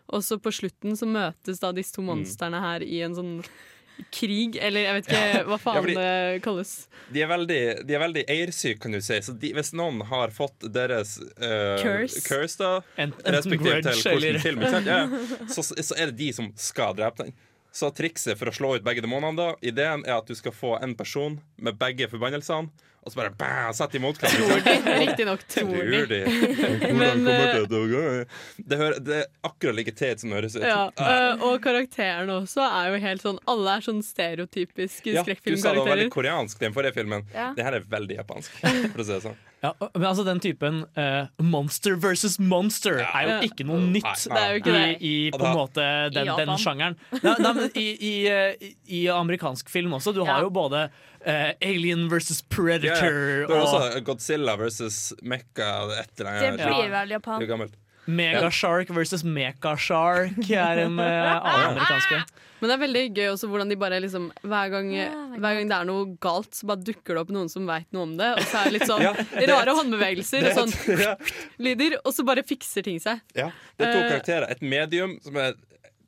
S6: Og så på slutten så møtes da disse to
S5: Mm.
S6: monstrene her i en sånn krig, eller jeg vet ikke hva
S5: Ja,
S6: faen
S5: fordi-
S6: det kalles.
S5: De er veldig, de er veldig eiersyke, kan du si. Så de, hvis noen har fått deres uh,
S6: Curse.
S5: da,
S3: Enten- enten
S5: respektivt til
S3: grudge
S5: hvilken
S3: eller-
S5: film. Ja, så, så er det de som skal drepe den. Så trikset for å slå ut begge demonene da, ideen er at du skal få en person med begge forbannelsene, og så bare bæ, sett i motkamp.
S6: Riktignok tror de.
S5: De.
S6: Men, eh,
S5: det hører, det er akkurat like teit som det høres ut.
S6: Ja, eh, og karakterene også er jo helt sånn Alle er sånn stereotypiske
S5: Ja, du sa det var veldig
S6: skrekkfilmkarakterer.
S5: koreansk, den forrige filmen.
S6: Ja.
S5: Det her er veldig japansk, for å si det sånn.
S3: Ja, men altså Den typen uh, monster versus monster er jo ikke noe nytt
S6: Nei, nei, nei.
S3: i, i på en måte den, den sjangeren. Nei, nei, men i, i, i amerikansk film også. Du har jo både uh, Alien versus Predator
S5: Ja, ja. Det er
S3: og
S5: også Godzilla versus Mekka annet.
S4: Det blir vel
S5: Det
S3: Megashark versus Mekashark er en uh, *laughs* annen amerikanske.
S6: Men det er veldig gøy også hvordan de bare liksom hver gang, hver gang det er noe galt, så bare dukker det opp noen som veit noe om det. Og så er det litt sånn
S5: Ja, det
S6: rare håndbevegelser og sånn *laughs* lyder, og så bare fikser ting seg.
S5: Ja, det er to
S6: Eh,
S5: karakterer. Et medium som er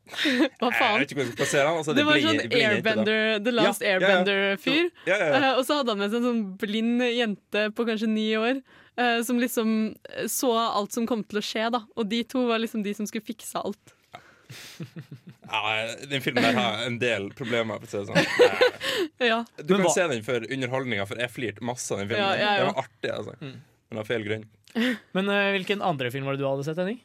S6: Hva
S5: Jeg vet ikke hvordan jeg skal. Altså, så er
S6: Det var
S5: blind-
S6: sånn. Airbender, The Last
S5: Ja, ja, ja.
S6: Airbender-fyr.
S5: Ja, ja, ja.
S6: Eh, og så hadde han med seg en sånn blind jente på kanskje ni år. Uh, som liksom så alt som kom til å skje, da. Og de to var liksom de som skulle fikse alt. *laughs*
S5: Ja, den filmen der har en del problemer. For å si det sånn. *laughs*
S6: Ja.
S5: Du
S3: Men
S5: kan
S3: hva-
S5: se den for underholdninga, for jeg flirte masse av den filmen.
S6: Ja, ja,
S5: det var artig, altså. Men av feil grunn. *laughs*
S3: Men uh, hvilken andre film var det du hadde sett, Henning?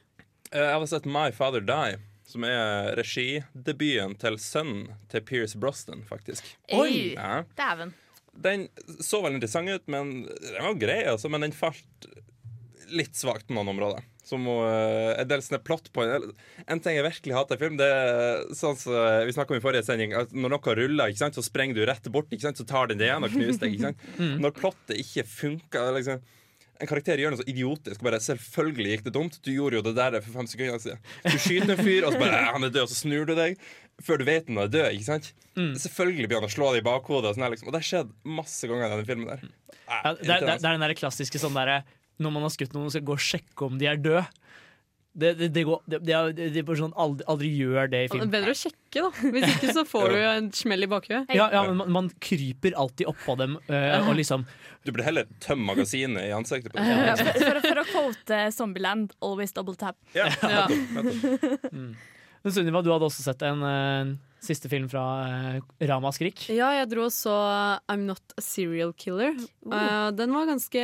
S5: Uh, Jeg hadde sett My Father Die, som er regidebuten til sønnen til Pierce Brosnan, faktisk.
S4: Oi.
S5: Ja.
S4: Dæven.
S5: Den så veldig interessant ut, men den var grei, altså. Men den falt litt svakt på noen områder. Som å, eh, en del sånne plot på En ting jeg virkelig hater i film, det er sånn som vi snakka om i forrige sending, at når noe ruller, ikke sant, så sprenger du rett bort, ikke sant, så tar den det igjen og knuser deg. ikke sant? *laughs*
S3: Mm.
S5: Når plottet ikke funker liksom, En karakter gjør noe så idiotisk. Bare, selvfølgelig gikk det dumt. Du gjorde jo det der for fem sekunder siden. Du skyter en fyr, og så bare "Eh, han er død, og så snur du deg før du vet han er død. ikke sant?
S3: Mm.
S5: Selvfølgelig blir han å slå deg i bakhodet. Og, sånn liksom. og det har skjedd masse ganger i denne filmen. der
S3: Ja, det, er, det, er- det er den der klassiske sånn derre Når man har skutt noen, skal gå og sjekke om de er døde. Det, det, det, går, det, det, er- det er sånn aldri, aldri gjør det i
S6: Det
S3: film.
S6: bedre å sjekke, da. Hvis ikke så får du jo en smell i bakhuet.
S3: Ja, ja, men man, man kryper alltid oppå dem eh, og liksom
S5: Du burde heller tømme magasinet i ansiktet på *laughs*
S4: Ja, for, for, for å quote Zombieland, always double tap.
S5: Ja,
S6: Ja.
S3: Men Sunniva, du hadde også sett en eh, siste film fra uh, Rama Skrik.
S6: Ja, jeg dro og så I'm Not a Serial Killer. Uh, den var ganske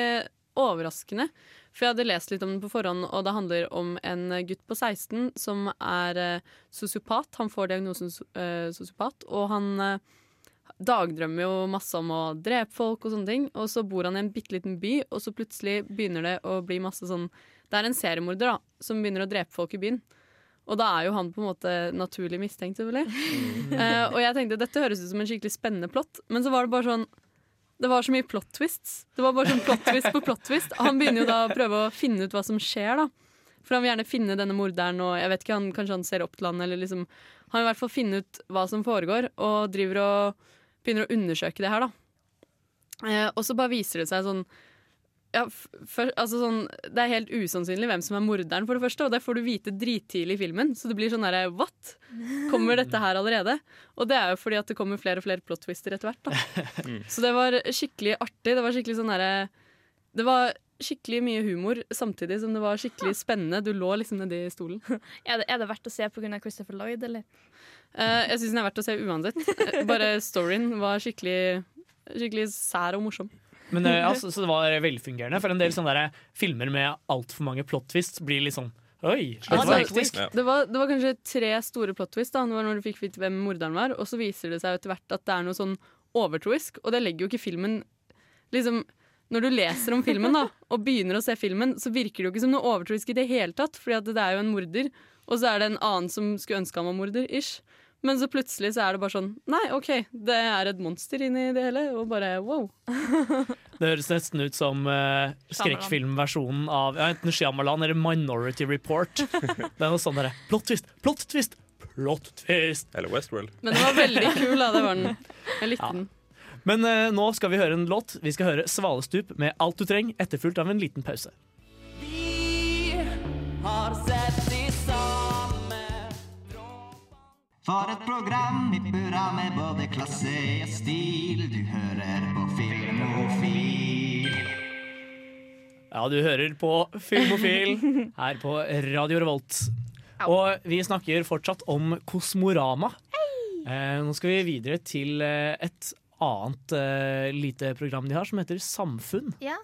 S6: overraskende. For jeg hadde lest litt om den på forhånd, og det handler om en gutt på 16 som er eh, sosiopat. Han får diagnosen eh, sosiopat, og han eh, dagdrømmer jo masse om å drepe folk og sånne ting. Og så bor han i en bitte liten by, og så plutselig begynner det å bli masse sånn Det er en seriemorder da, som begynner å drepe folk i byen. Og da er jo han på en måte naturlig mistenkt, selvfølgelig. uh, og jeg tenkte dette høres ut som en skikkelig spennende plott, men så var det bare sånn Det var så mye plot twists. Det var bare sånn plot twist på plot twist. Han begynner jo da å prøve å finne ut hva som skjer, da. For han vil gjerne finne denne morderen, og jeg vet ikke, han, kanskje han ser opp til han, eller liksom Han vil i hvert fall finne ut hva som foregår, og driver og begynner å undersøke det her, da. Eh, og så bare viser det seg sånn ja, for, altså sånn, Det er helt usannsynlig hvem som er morderen, for det første. Og det får du vite drittidlig i filmen. Så det blir sånn derre What? Kommer dette her allerede? Og det er jo fordi at det kommer flere og flere plot twister etter hvert. da Så det var skikkelig artig. Det var skikkelig sånn derre Det var skikkelig mye humor samtidig som det var skikkelig spennende. Du lå liksom nedi stolen. *laughs*
S4: Er det, er det verdt å se pga. Christopher Lloyd, eller?
S6: Uh, jeg syns den er verdt å se uansett. Eh, Bare storyen var skikkelig, skikkelig sær og morsom.
S3: Men eh, altså, så det var velfungerende. For en del sånne der filmer med altfor mange plot twists blir litt sånn Oi, det var
S6: Altså, det, var, det var kanskje tre store plot twists da, var når du fikk vite hvem morderen var, og så viser det seg etter hvert at det er noe sånn overtroisk, og det legger jo ikke filmen liksom, Når du leser om filmen da, *laughs* og begynner å se filmen, så virker det jo ikke som noe overtroisk i det hele tatt, fordi det er jo en morder, og så er det en annen som skulle ønske han var morder, ish. Men så plutselig så er det bare sånn Nei, OK, det er et monster inni det hele, og bare wow. *laughs*
S3: Det høres nesten ut som uh, skrekkfilmversjonen av ja, enten Shyamalan eller Minority Report. *laughs* Det er noe sånn derre plot twist, plot twist, plot twist.
S5: Eller Westworld.
S6: Men den var veldig kul, da. Det var den. Jeg likte
S3: Ja.
S6: den.
S3: Men uh, nå skal vi høre en låt. Vi skal høre 'Svalestup' med 'Alt du trenger', etterfulgt av en liten pause.
S14: Vi har sett
S15: For et program i burra med både klasse og stil. Du hører på Filmofil.
S3: Ja, du hører på Filmofil *laughs* her på Radio Revolt. Og vi snakker fortsatt om Kosmorama. Eh, nå skal vi videre til eh, et annet eh, lite program de har, som heter Samfunn.
S4: Ja.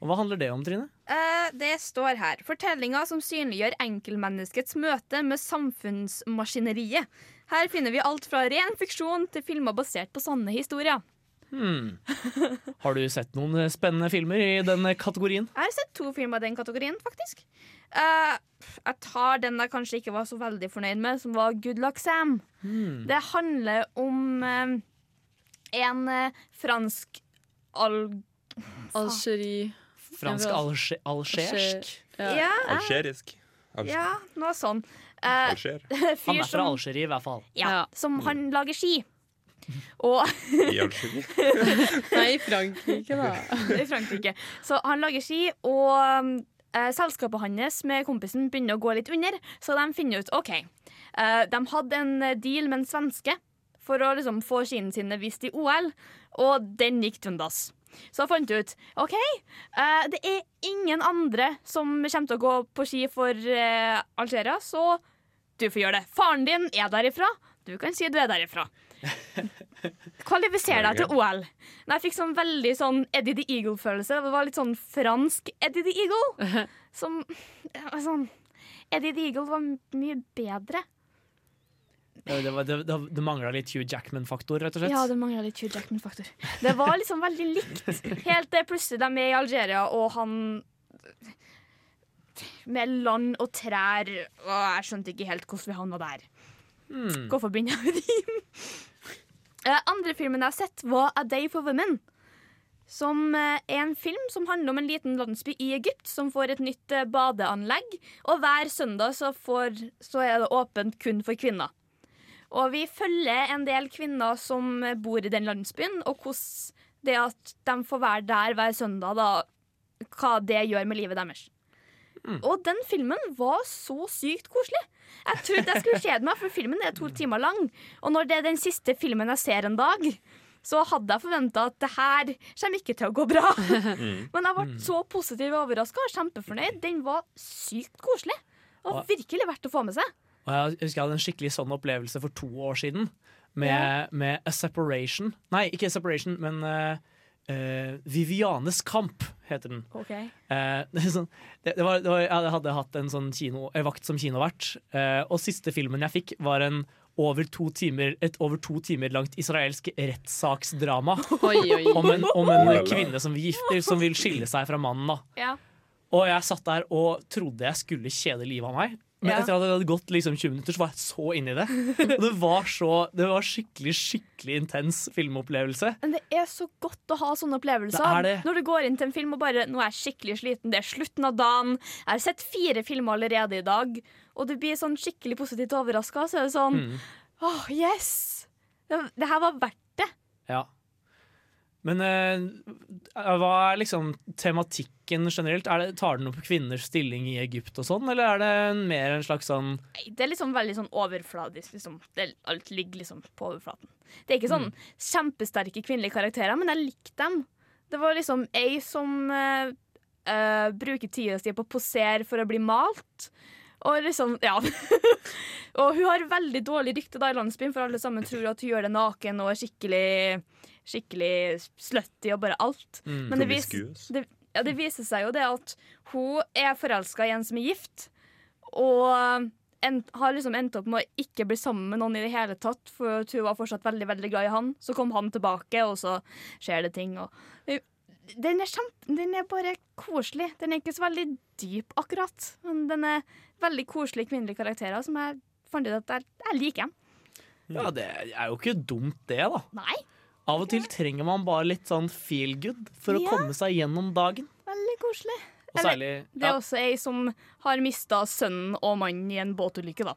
S3: Og Hva handler det om, Trine?
S4: Eh, det står her. Fortellinger som synliggjør enkeltmenneskets møte med samfunnsmaskineriet. Her finner vi alt fra ren fiksjon til filmer basert på sanne historier.
S3: Hmm. Har du sett noen spennende filmer i den kategorien?
S4: Jeg har sett to filmer i den kategorien, faktisk. Eh, jeg tar den jeg kanskje ikke var så veldig fornøyd med, som var Good Luck Sam.
S3: Hmm.
S4: Det handler om eh, en eh, fransk al...
S6: Algerie
S3: Fransk alge- algersk?
S4: Ja.
S5: Algerisk.
S4: Ja, noe sånn. Uh,
S5: Alger. *laughs*
S3: Han er fra Algerie, i hvert fall.
S4: ja, som han lager ski. Og
S5: I Algerie. *laughs*
S6: Nei, i Frankrike, da. *laughs*
S4: i Frankrike. Så han lager ski, og eh, selskapet hans med kompisen begynner å gå litt under, så de finner ut OK. Eh, de hadde en deal med en svenske for å liksom, få skiene sine vist i OL, og den gikk dundas. Så jeg fant ut OK, uh, det er ingen andre som kommer til å gå på ski for uh, Algeria, så du får gjøre det. Faren din er derifra. Du kan si du er derifra. *laughs* Kvalifiser deg til OL. Nei, jeg fikk sånn veldig sånn Eddie the Eagle-følelse. Det var litt sånn fransk Eddie the Eagle. *laughs* Som sånn Eddie the Eagle var mye bedre.
S3: Det, det, var- det, det, mangla litt Hugh Jackman-faktor, rett og slett.
S4: Ja, det mangla litt Hugh Jackman-faktor. Det var liksom veldig likt. Helt til plutselig de er i Algeria, og han Med land og trær. Og jeg skjønte ikke helt hvordan vi havna der.
S3: Hmm.
S4: Hvorfor begynner jeg med de? Eh, andre filmen jeg har sett, var A Day for Women. Som eh, er en film som handler om en liten landsby i Egypt som får et nytt eh, badeanlegg. Og hver søndag så, får, så er det åpent kun for kvinner. Og vi følger en del kvinner som bor i den landsbyen, og hvordan det at de får være der hver søndag, da, hva det gjør med livet deres. Og den filmen var så sykt koselig. Jeg trodde jeg skulle kjede meg, for filmen er to timer lang. Og når det er den siste filmen jeg ser en dag, så hadde jeg forventa at det her kommer ikke til å gå bra. Men jeg ble så positivt overraska og kjempefornøyd. Den var sykt koselig. Og
S3: Og-
S4: virkelig verdt å få med seg.
S3: Og jeg husker jeg hadde en skikkelig sånn opplevelse for to år siden. Med,
S4: Ja.
S3: med A Separation. Nei, ikke A Separation, men uh, uh, Vivianes kamp heter den.
S4: Okay.
S3: Uh, *laughs* det, det, det var, det var, jeg hadde hatt en sånn kino, vakt som kinovert, eh, og siste filmen jeg fikk, var en over to timer, et over to timer langt israelsk rettssaksdrama *laughs* om en, om en kvinne som, vil som vil skille seg fra mannen. Da.
S4: Ja.
S3: Og jeg satt der og trodde jeg skulle kjede livet av meg. Men etter at det hadde gått liksom 20 minutter, så var jeg så inni det. *laughs* Og det var så Det var skikkelig skikkelig intens filmopplevelse.
S4: Men det er så godt å ha sånne opplevelser.
S3: Det det.
S4: Når du går inn til en film og bare Nå er jeg skikkelig sliten, det er slutten av dagen. Jeg har sett fire filmer allerede i dag, og du blir sånn skikkelig positivt overraska. Så er det sånn
S3: Mm.
S4: Åh, yes! Det, det her var verdt det.
S3: Ja. Men eh, hva er liksom tematikken generelt? Er det, tar den opp kvinners stilling i Egypt og sånn, eller er det en- mer en slags sånn
S4: Nei, Det er liksom veldig sånn overfladisk. Liksom. Det, alt ligger liksom på overflaten. Det er ikke sånn kjempesterke kvinnelige karakterer, men jeg likte dem. Det var liksom ei som uh, uh, bruker tida si på å posere for å bli malt. Og liksom, ja. *laughs* og hun har veldig dårlig rykte da i landsbyen, for alle sammen tror at hun gjør det naken og er skikkelig, skikkelig slutty og bare alt.
S5: Mm.
S4: Men det, vis, det, ja, det viser seg jo det at hun er forelska i en som er gift, og en, har liksom endt opp med å ikke bli sammen med noen i det hele tatt, for hun var fortsatt veldig veldig glad i han. Så kom han tilbake, og så skjer det ting. Og, den, er kjempe, den er bare koselig. Den er ikke så veldig dyp, akkurat. Men den er veldig koselige kvinnelige karakterer som jeg fant ut at jeg, jeg liker.
S3: Ja, det er jo ikke dumt, det, da.
S4: Nei,
S3: Av og til trenger man bare litt sånn feel good for å komme seg gjennom dagen.
S4: veldig koselig.
S3: Og særlig
S4: Det er
S3: ja,
S4: også ei som har mista sønnen og mannen i en båtulykke, da.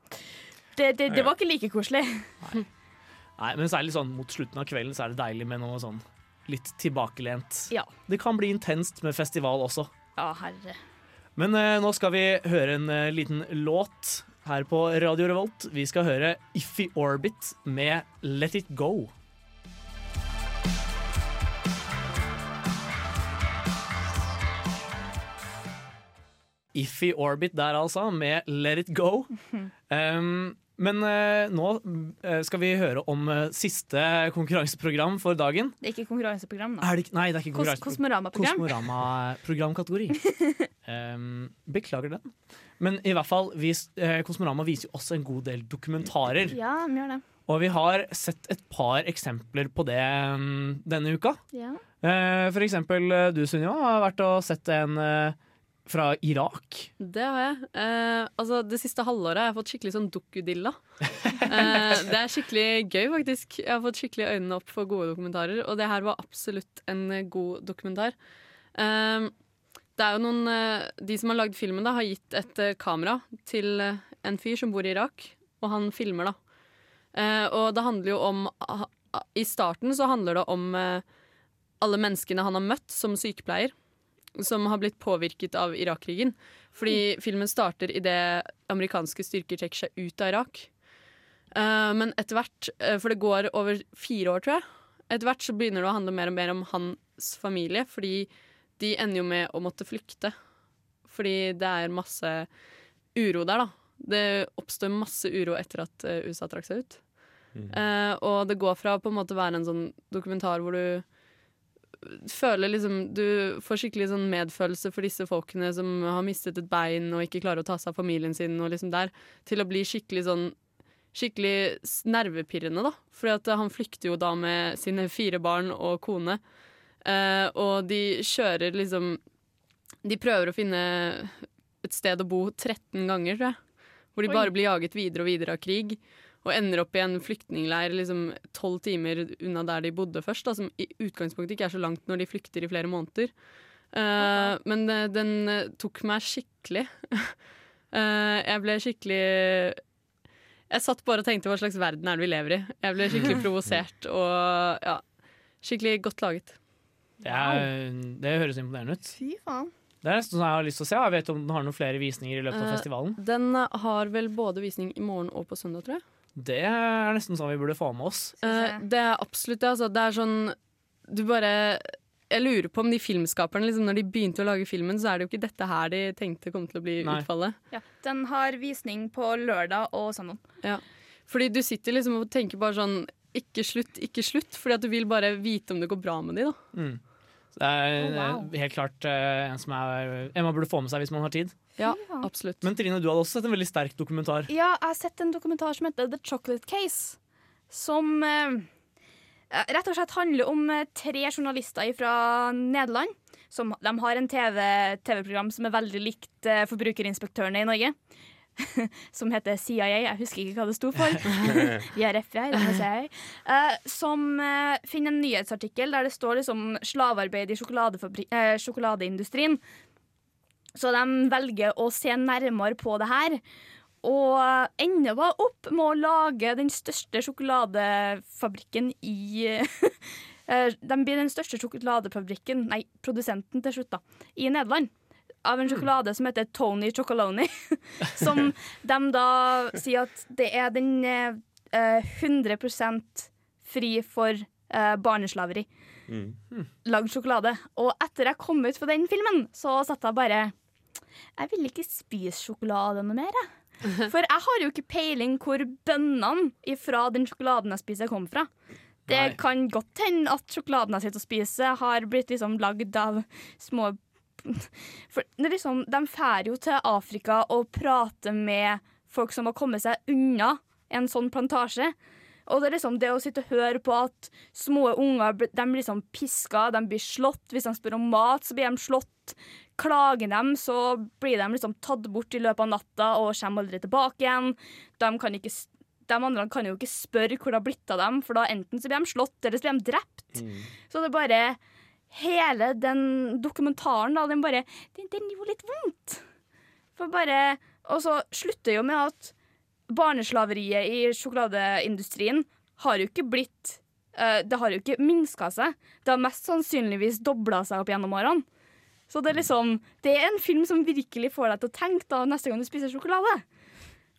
S4: Det, det, det var ikke like koselig.
S3: Nei, men særlig sånn mot slutten av kvelden så er det deilig med noe sånn litt tilbakelent.
S4: Ja.
S3: Det kan bli intenst med festival også.
S4: Ja, herre.
S3: Men eh, nå skal vi høre en eh, liten låt her på Radio Revolt. Vi skal høre Iffy Orbit med Let It Go. Iffy Orbit der, altså, med Let It Go. *laughs* Um, men eh, nå eh, skal vi høre om eh, siste konkurranseprogram for dagen.
S4: Det er ikke konkurranseprogram, da.
S3: Er det, ikke- nei, det er ikke
S4: Kos
S3: konkurranse.
S4: Kosmorama-program.
S3: Kosmorama-programkategori. um, *laughs* beklager den. Men i hvert fall, vi, eh, Kosmorama viser jo også en god del dokumentarer.
S4: Ja, vi gjør det.
S3: Og vi har sett et par eksempler på det um, denne uka.
S4: Ja.
S3: Eh, for eksempel eh, du, Sunniva, har vært og sett en eh, fra Irak.
S6: Det har jeg. Eh, altså, det siste halvåret har jeg fått skikkelig sånn dukkudilla. *laughs* Eh, det er skikkelig gøy, faktisk. Jeg har fått skikkelig øynene opp for gode dokumentarer, og det her var absolutt en eh, god dokumentar. Eh, det er jo noen eh, De som har lagd filmen, da, har gitt et eh, kamera til en fyr som bor i Irak, og han filmer, da. Eh, og det handler jo om I starten så handler det om alle menneskene han har møtt som sykepleier, som har blitt påvirket av Irak-krigen. Fordi filmen starter idet amerikanske styrker trekker seg ut av Irak. Uh, men etter hvert, eh, for det går over fire år, tror jeg, etter hvert så begynner det å handle mer og mer om hans familie, fordi de ender jo med å måtte flykte. Fordi det er masse uro der, da. Det oppstår masse uro etter at eh, USA trakk seg ut. Eh, og det går fra å på en måte være en sånn dokumentar hvor du føler liksom Du får skikkelig sånn medfølelse for disse folkene som har mistet et bein og ikke klarer å ta seg av familien sin, og liksom der, til å bli skikkelig sånn Skikkelig nervepirrende, da. For han flykter jo da med sine fire barn og kone. Eh, og de kjører liksom De prøver å finne et sted å bo 13 ganger, tror jeg. Hvor de
S4: Oi.
S6: bare blir jaget videre og videre av krig. Og ender opp i en flyktningleir liksom tolv timer unna der de bodde først. Da, som i utgangspunktet ikke er så langt når de flykter i flere måneder. Eh, men eh, den eh, tok meg skikkelig. uh, *laughs* jeg ble skikkelig Jeg satt bare og tenkte hva slags verden er det vi lever i. Jeg ble skikkelig *laughs* provosert og ja, skikkelig godt laget.
S3: Det, er, det høres imponerende ut.
S4: Fy faen.
S3: Det er nesten sånn jeg har lyst til å se. Jeg vet om den har noen flere visninger i løpet av festivalen.
S6: Den har vel både visning i morgen og på søndag, tror jeg.
S3: Det er nesten sånn vi burde få med oss.
S6: Eh, det er absolutt det. Altså. Det er sånn Du bare Jeg lurer på om de filmskaperne, liksom, når de begynte å lage filmen, så er det jo ikke dette her de tenkte kom til å bli
S3: Nei.
S6: utfallet.
S4: Ja, den har visning på lørdag og søndag.
S6: Ja. Fordi du sitter liksom og tenker bare sånn Ikke slutt, ikke slutt. Fordi at du vil bare vite om det går bra med de, da.
S3: Mm. Det er
S4: Oh, wow.
S3: helt klart eh, en som er, en man burde få med seg hvis man har tid.
S6: Ja, absolutt.
S3: Men Trine, du hadde også sett en veldig sterk dokumentar.
S4: Ja, jeg har sett en dokumentar som heter The Chocolate Case. Som eh, eh, rett og slett handler om eh, tre journalister fra Nederland. Som, de har en TV TV-program som er veldig likt eh, Forbrukerinspektørene i Norge. *laughs* som heter CIA. Jeg husker ikke hva det sto for. Vi er FBI. Eh, som eh, finner en nyhetsartikkel der det står liksom slavearbeid i eh, sjokoladeindustrien. Så de velger å se nærmere på det her. Og ender da opp med å lage den største sjokoladefabrikken i *laughs* eh, De blir den største sjokoladefabrikken, nei, produsenten til slutt, da, i Nederland. Av en sjokolade som heter Tony Chocoloni. *laughs* som de da sier at det er den eh, eh, 100% fri for eh, barneslaveri. Lagd sjokolade. Og etter jeg kom ut fra den filmen, så satt jeg bare Jeg vil ikke spise sjokolade noe mer, jeg. *laughs* For jeg har jo ikke peiling hvor bønnene fra den sjokoladen jeg spiser, kommer fra. Det
S3: Nei.
S4: kan godt hende at sjokoladen jeg sitter og spiser, har blitt liksom lagd av små *laughs* For det er liksom, De drar jo til Afrika og prater med folk som har kommet seg unna en sånn plantasje. Og det er liksom det å sitte og høre på at små unger de blir liksom piska, de blir slått. Hvis de spør om mat, så blir de slått. Klager dem, så blir de liksom tatt bort i løpet av natta og kommer aldri tilbake igjen. De, kan ikke, de andre kan jo ikke spørre hvor det har blitt av dem, for da enten så blir de slått, eller så blir de drept. Så det er bare Hele den dokumentaren, da, den bare Den, den gjorde litt vondt. For bare Og så slutter jo med at barneslaveriet i sjokoladeindustrien har jo ikke blitt eh, Det har jo ikke minska seg. Det har mest sannsynligvis dobla seg opp gjennom årene. Så det er liksom Det er en film som virkelig får deg til å tenke da neste gang du spiser sjokolade.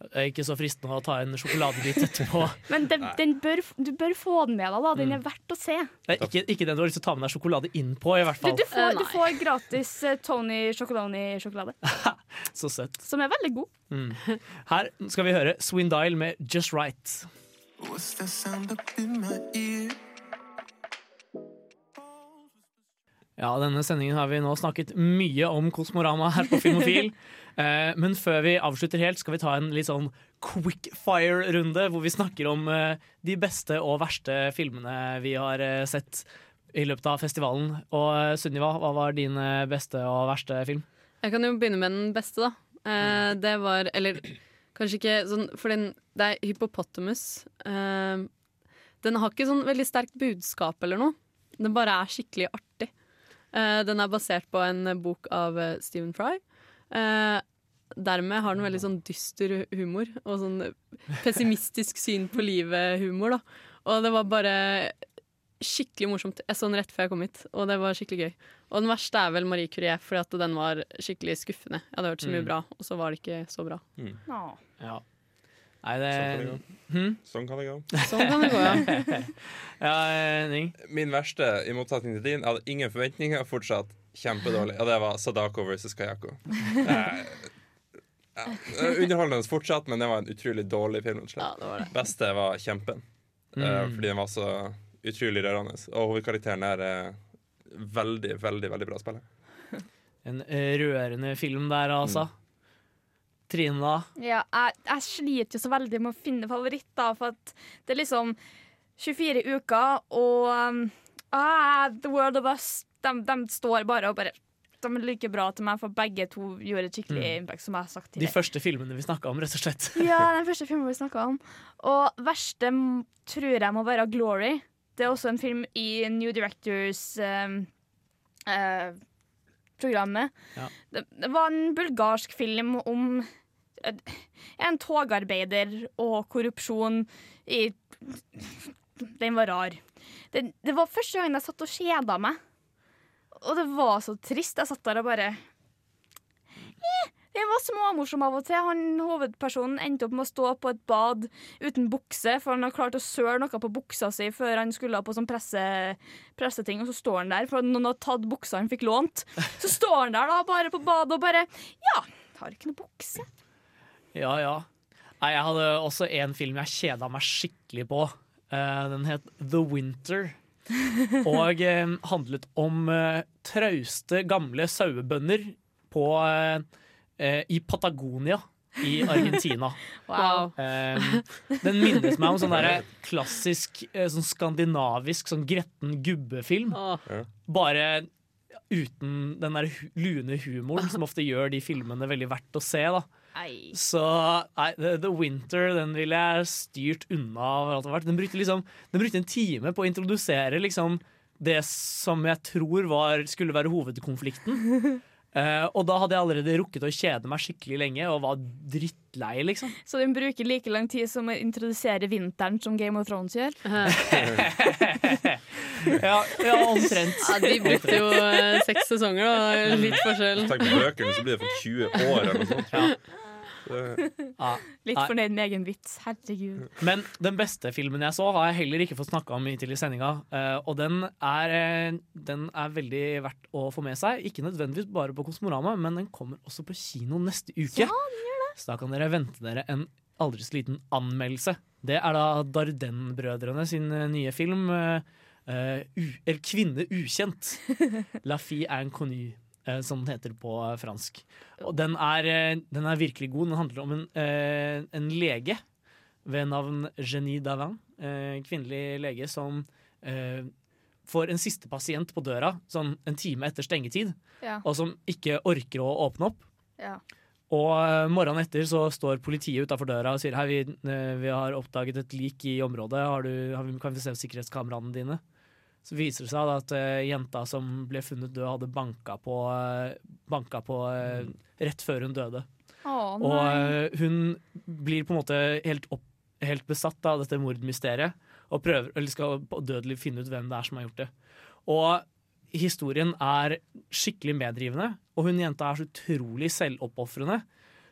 S3: Det er ikke så fristende å ta en sjokoladebit etterpå. *laughs*
S4: Men den, den bør, du bør få den med deg, da. Den er verdt å se.
S3: Ikke, ikke den du har lyst til å ta med deg sjokolade inn på, i hvert
S4: Du,
S3: fall.
S4: du, får, du får gratis eh, Tony Chocoloni-sjokolade, *laughs*
S3: Så søtt.
S4: som er veldig god.
S3: Mm. Her skal vi høre Swindile med Just Right. Ja, denne sendingen har vi nå snakket mye om Kosmorama her på Filmofil. *laughs* Eh, men før vi avslutter helt, skal vi ta en litt sånn quick fire-runde, hvor vi snakker om eh, de beste og verste filmene vi har eh, sett i løpet av festivalen. Og eh, Sunniva, hva var din eh, beste og verste film?
S6: Jeg kan jo begynne med den beste, da. Eh, det var Eller kanskje ikke sånn For den, det er Hippopotamus. Den har ikke sånn veldig sterkt budskap eller noe. Den bare er skikkelig artig. Eh, den er basert på en eh, bok av eh, Stephen Fry. Eh, dermed har den veldig sånn dyster humor og sånn pessimistisk syn på livet-humor. Og det var bare skikkelig morsomt. Jeg så den rett før jeg kom hit, og det var skikkelig gøy. Og den verste er vel Marie Curie, fordi at den var skikkelig skuffende. Jeg hadde hørt så mye
S5: Mm.
S6: bra, og så var det ikke så bra.
S5: Mm.
S3: Ja. Nei, det
S5: Sånn kan det gå.
S3: Hm?
S5: Sånn kan det gå.
S6: Sånn kan det gå, ja. *laughs*
S3: ja, Ning?
S5: Min verste, i motsetning til din, hadde ingen forventninger, fortsatt kjempedårlig. Og det var Sadako versus Kayako. *laughs* Eh, ja, underholdende fortsatt, men det var en utrolig dårlig film.
S6: Ja, det var det.
S5: Beste var Kjempen, eh,
S3: Mm.
S5: fordi den var så utrolig rørende. Og hovedkarakteren er eh, veldig, veldig veldig bra spiller.
S3: En rørende film der, altså. Trine, da?
S4: Ja, jeg, jeg sliter jo så veldig med å finne favoritter, for det er liksom 24 uker, og ah, The World of Us, de, de står bare og bare De er like bra til meg, for begge to gjorde et skikkelig
S3: Mm.
S4: impact, som jeg har sagt
S3: De første filmene vi snakka om, rett og slett. *laughs*
S4: Ja, *laughs* den første filmen vi snakka om. Og verste tror jeg må være Glory. Det er også en film i New Directors um, eh, programmet.
S3: Ja.
S4: Det, det var en bulgarsk film om eh, en togarbeider og korrupsjon i Den var rar. Det, det var første gangen jeg satt og kjeda meg. Og det var så trist. Jeg satt der og bare eh, Det var småmorsom av og til. Han Hovedpersonen endte opp med å stå på et bad uten bukse, for han har klart å søle noe på buksa si før han skulle på sånn presse, presseting, og så står han der, for noen har tatt buksa han fikk lånt. Så står han der da bare på badet og bare Ja, har ikke noe bukse.
S3: Ja, ja. Nei, jeg hadde også en film jeg kjeda meg skikkelig på. Uh, den het The Winter. *laughs* Og uh, handlet om uh, trauste, gamle sauebønder på, i Patagonia i Argentina. *laughs*
S6: Wow.
S3: Eh, den minnes meg om sånn der klassisk sånn skandinavisk sånn gretten gubbefilm. Bare uten den der lune humoren som *laughs* ofte gjør de filmene veldig verdt å se. da så nei, The, The Winter den ville jeg styrt unna. av alt det vært. Den brukte, liksom, den brukte en time på å introdusere liksom, det som jeg tror var, skulle være hovedkonflikten. Uh, *laughs* og da hadde jeg allerede rukket å kjede meg skikkelig lenge og var drittlei, liksom.
S4: Så den bruker like lang tid som å introdusere vinteren som Game of Thrones gjør. *laughs*
S3: ja, ja, omtrent.
S6: Ja, de brukte jo uh, seks sesonger, da. Litt forskjell.
S5: Tenk på bøkene, så blir det for 20 år eller noe sånt. Så- *laughs*
S4: Litt fornøyd med egen vits. Herregud.
S3: Men den beste filmen jeg så, har jeg heller ikke fått snakka om hittil i sendinga. eh, og den er, eh, den er veldig verdt å få med seg. Ikke nødvendigvis bare på Kosmorama, men den kommer også på kino neste uke. Så da kan dere vente dere en aldri så liten anmeldelse. Det er da Darden-brødrene sin eh, nye film. u, eller 'Kvinne ukjent'. *laughs* La fille inconnue, som den heter på eh, fransk. Og den er, eh, den er virkelig god. Den handler om en, eh, en lege ved navn Genie Davin. Eh, kvinnelig lege som eh, får en siste pasient på døra sånn en time etter stengetid,
S4: Ja.
S3: og som ikke orker å åpne opp.
S4: Ja.
S3: Og eh, morgenen etter så står politiet utafor døra og sier Hei, vi, eh, vi har oppdaget et lik i området. Har du, kan vi se sikkerhetskameraene dine? Så viser det seg at uh, jenta som ble funnet død, hadde banka på, uh, banka på uh, rett før hun døde.
S4: Å,
S3: og eh, hun blir på en måte helt, opp, helt besatt av dette mordmysteriet og prøver, eller skal dødelig finne ut hvem det er som har gjort det. Og historien er skikkelig medrivende, og hun jenta er så utrolig selvoppofrende.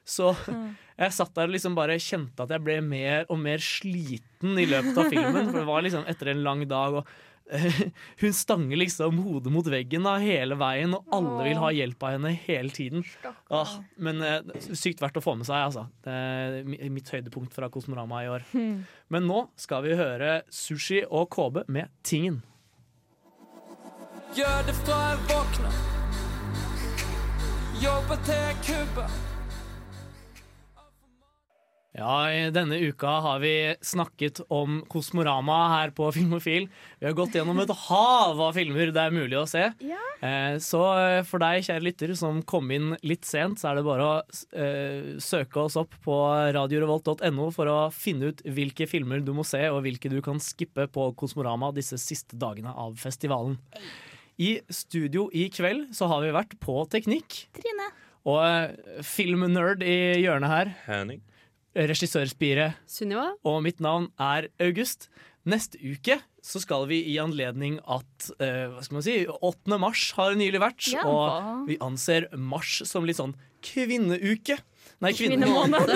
S3: Så *laughs* jeg satt der og liksom bare kjente at jeg ble mer og mer sliten i løpet av filmen. For det var liksom etter en lang dag, og eh, *laughs* hun stanger liksom hodet mot veggen da, hele veien, og alle vil ha hjelp av henne hele tiden. Ah, men eh, sykt verdt å få med seg, altså. Det er mitt høydepunkt fra Kosmorama i år.
S4: Hmm.
S3: Men nå skal vi høre Sushi og KB med Tingen.
S14: Gjør det fra jeg våkner. Jobber til jeg kubber.
S3: Ja, i denne uka har vi snakket om Kosmorama her på Filmofil. Vi har gått gjennom et hav av filmer det er mulig å se. Ja. Så eh, for deg, kjære lytter, som kom inn litt sent, så er det bare å eh, søke oss opp på radiorevolt.no for å finne ut hvilke filmer du må se, og hvilke du kan skippe på Kosmorama disse siste dagene av festivalen. I studio i kveld så har vi vært på teknikk.
S4: Trine.
S3: Og eh, filmnerd i hjørnet her.
S5: Henning.
S3: Regissørspire.
S6: Sunniva.
S3: Og mitt navn er August. Neste uke så skal vi i anledning at uh, hva skal man si, 8. mars har nylig vært.
S4: Ja.
S3: Og vi anser mars som litt sånn kvinneuke. Nei,
S4: Kvinnemåned.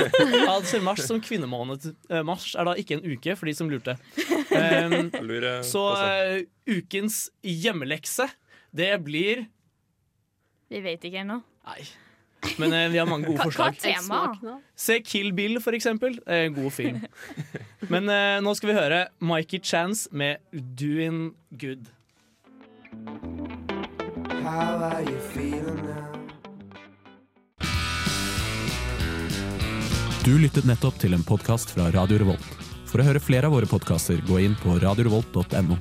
S3: anser mars som kvinnemåned. Uh, mars er da ikke en uke, for de som lurte. *laughs* Um, så uh, ukens hjemmelekse, det blir
S4: Vi vet ikke ennå.
S3: Nei. Men eh, vi har mange gode
S4: Hva- hva
S3: forslag.
S4: tema?
S3: Se Kill Bill, for eksempel. Eh, god film. *laughs* Men eh, nå skal vi høre Mikey Chance med 'Doing Good'.
S16: How are you feeling now?
S17: Du lyttet nettopp til en podkast fra Radio Revolt. For å høre flere av våre podkaster, gå inn på radiorevolt.no.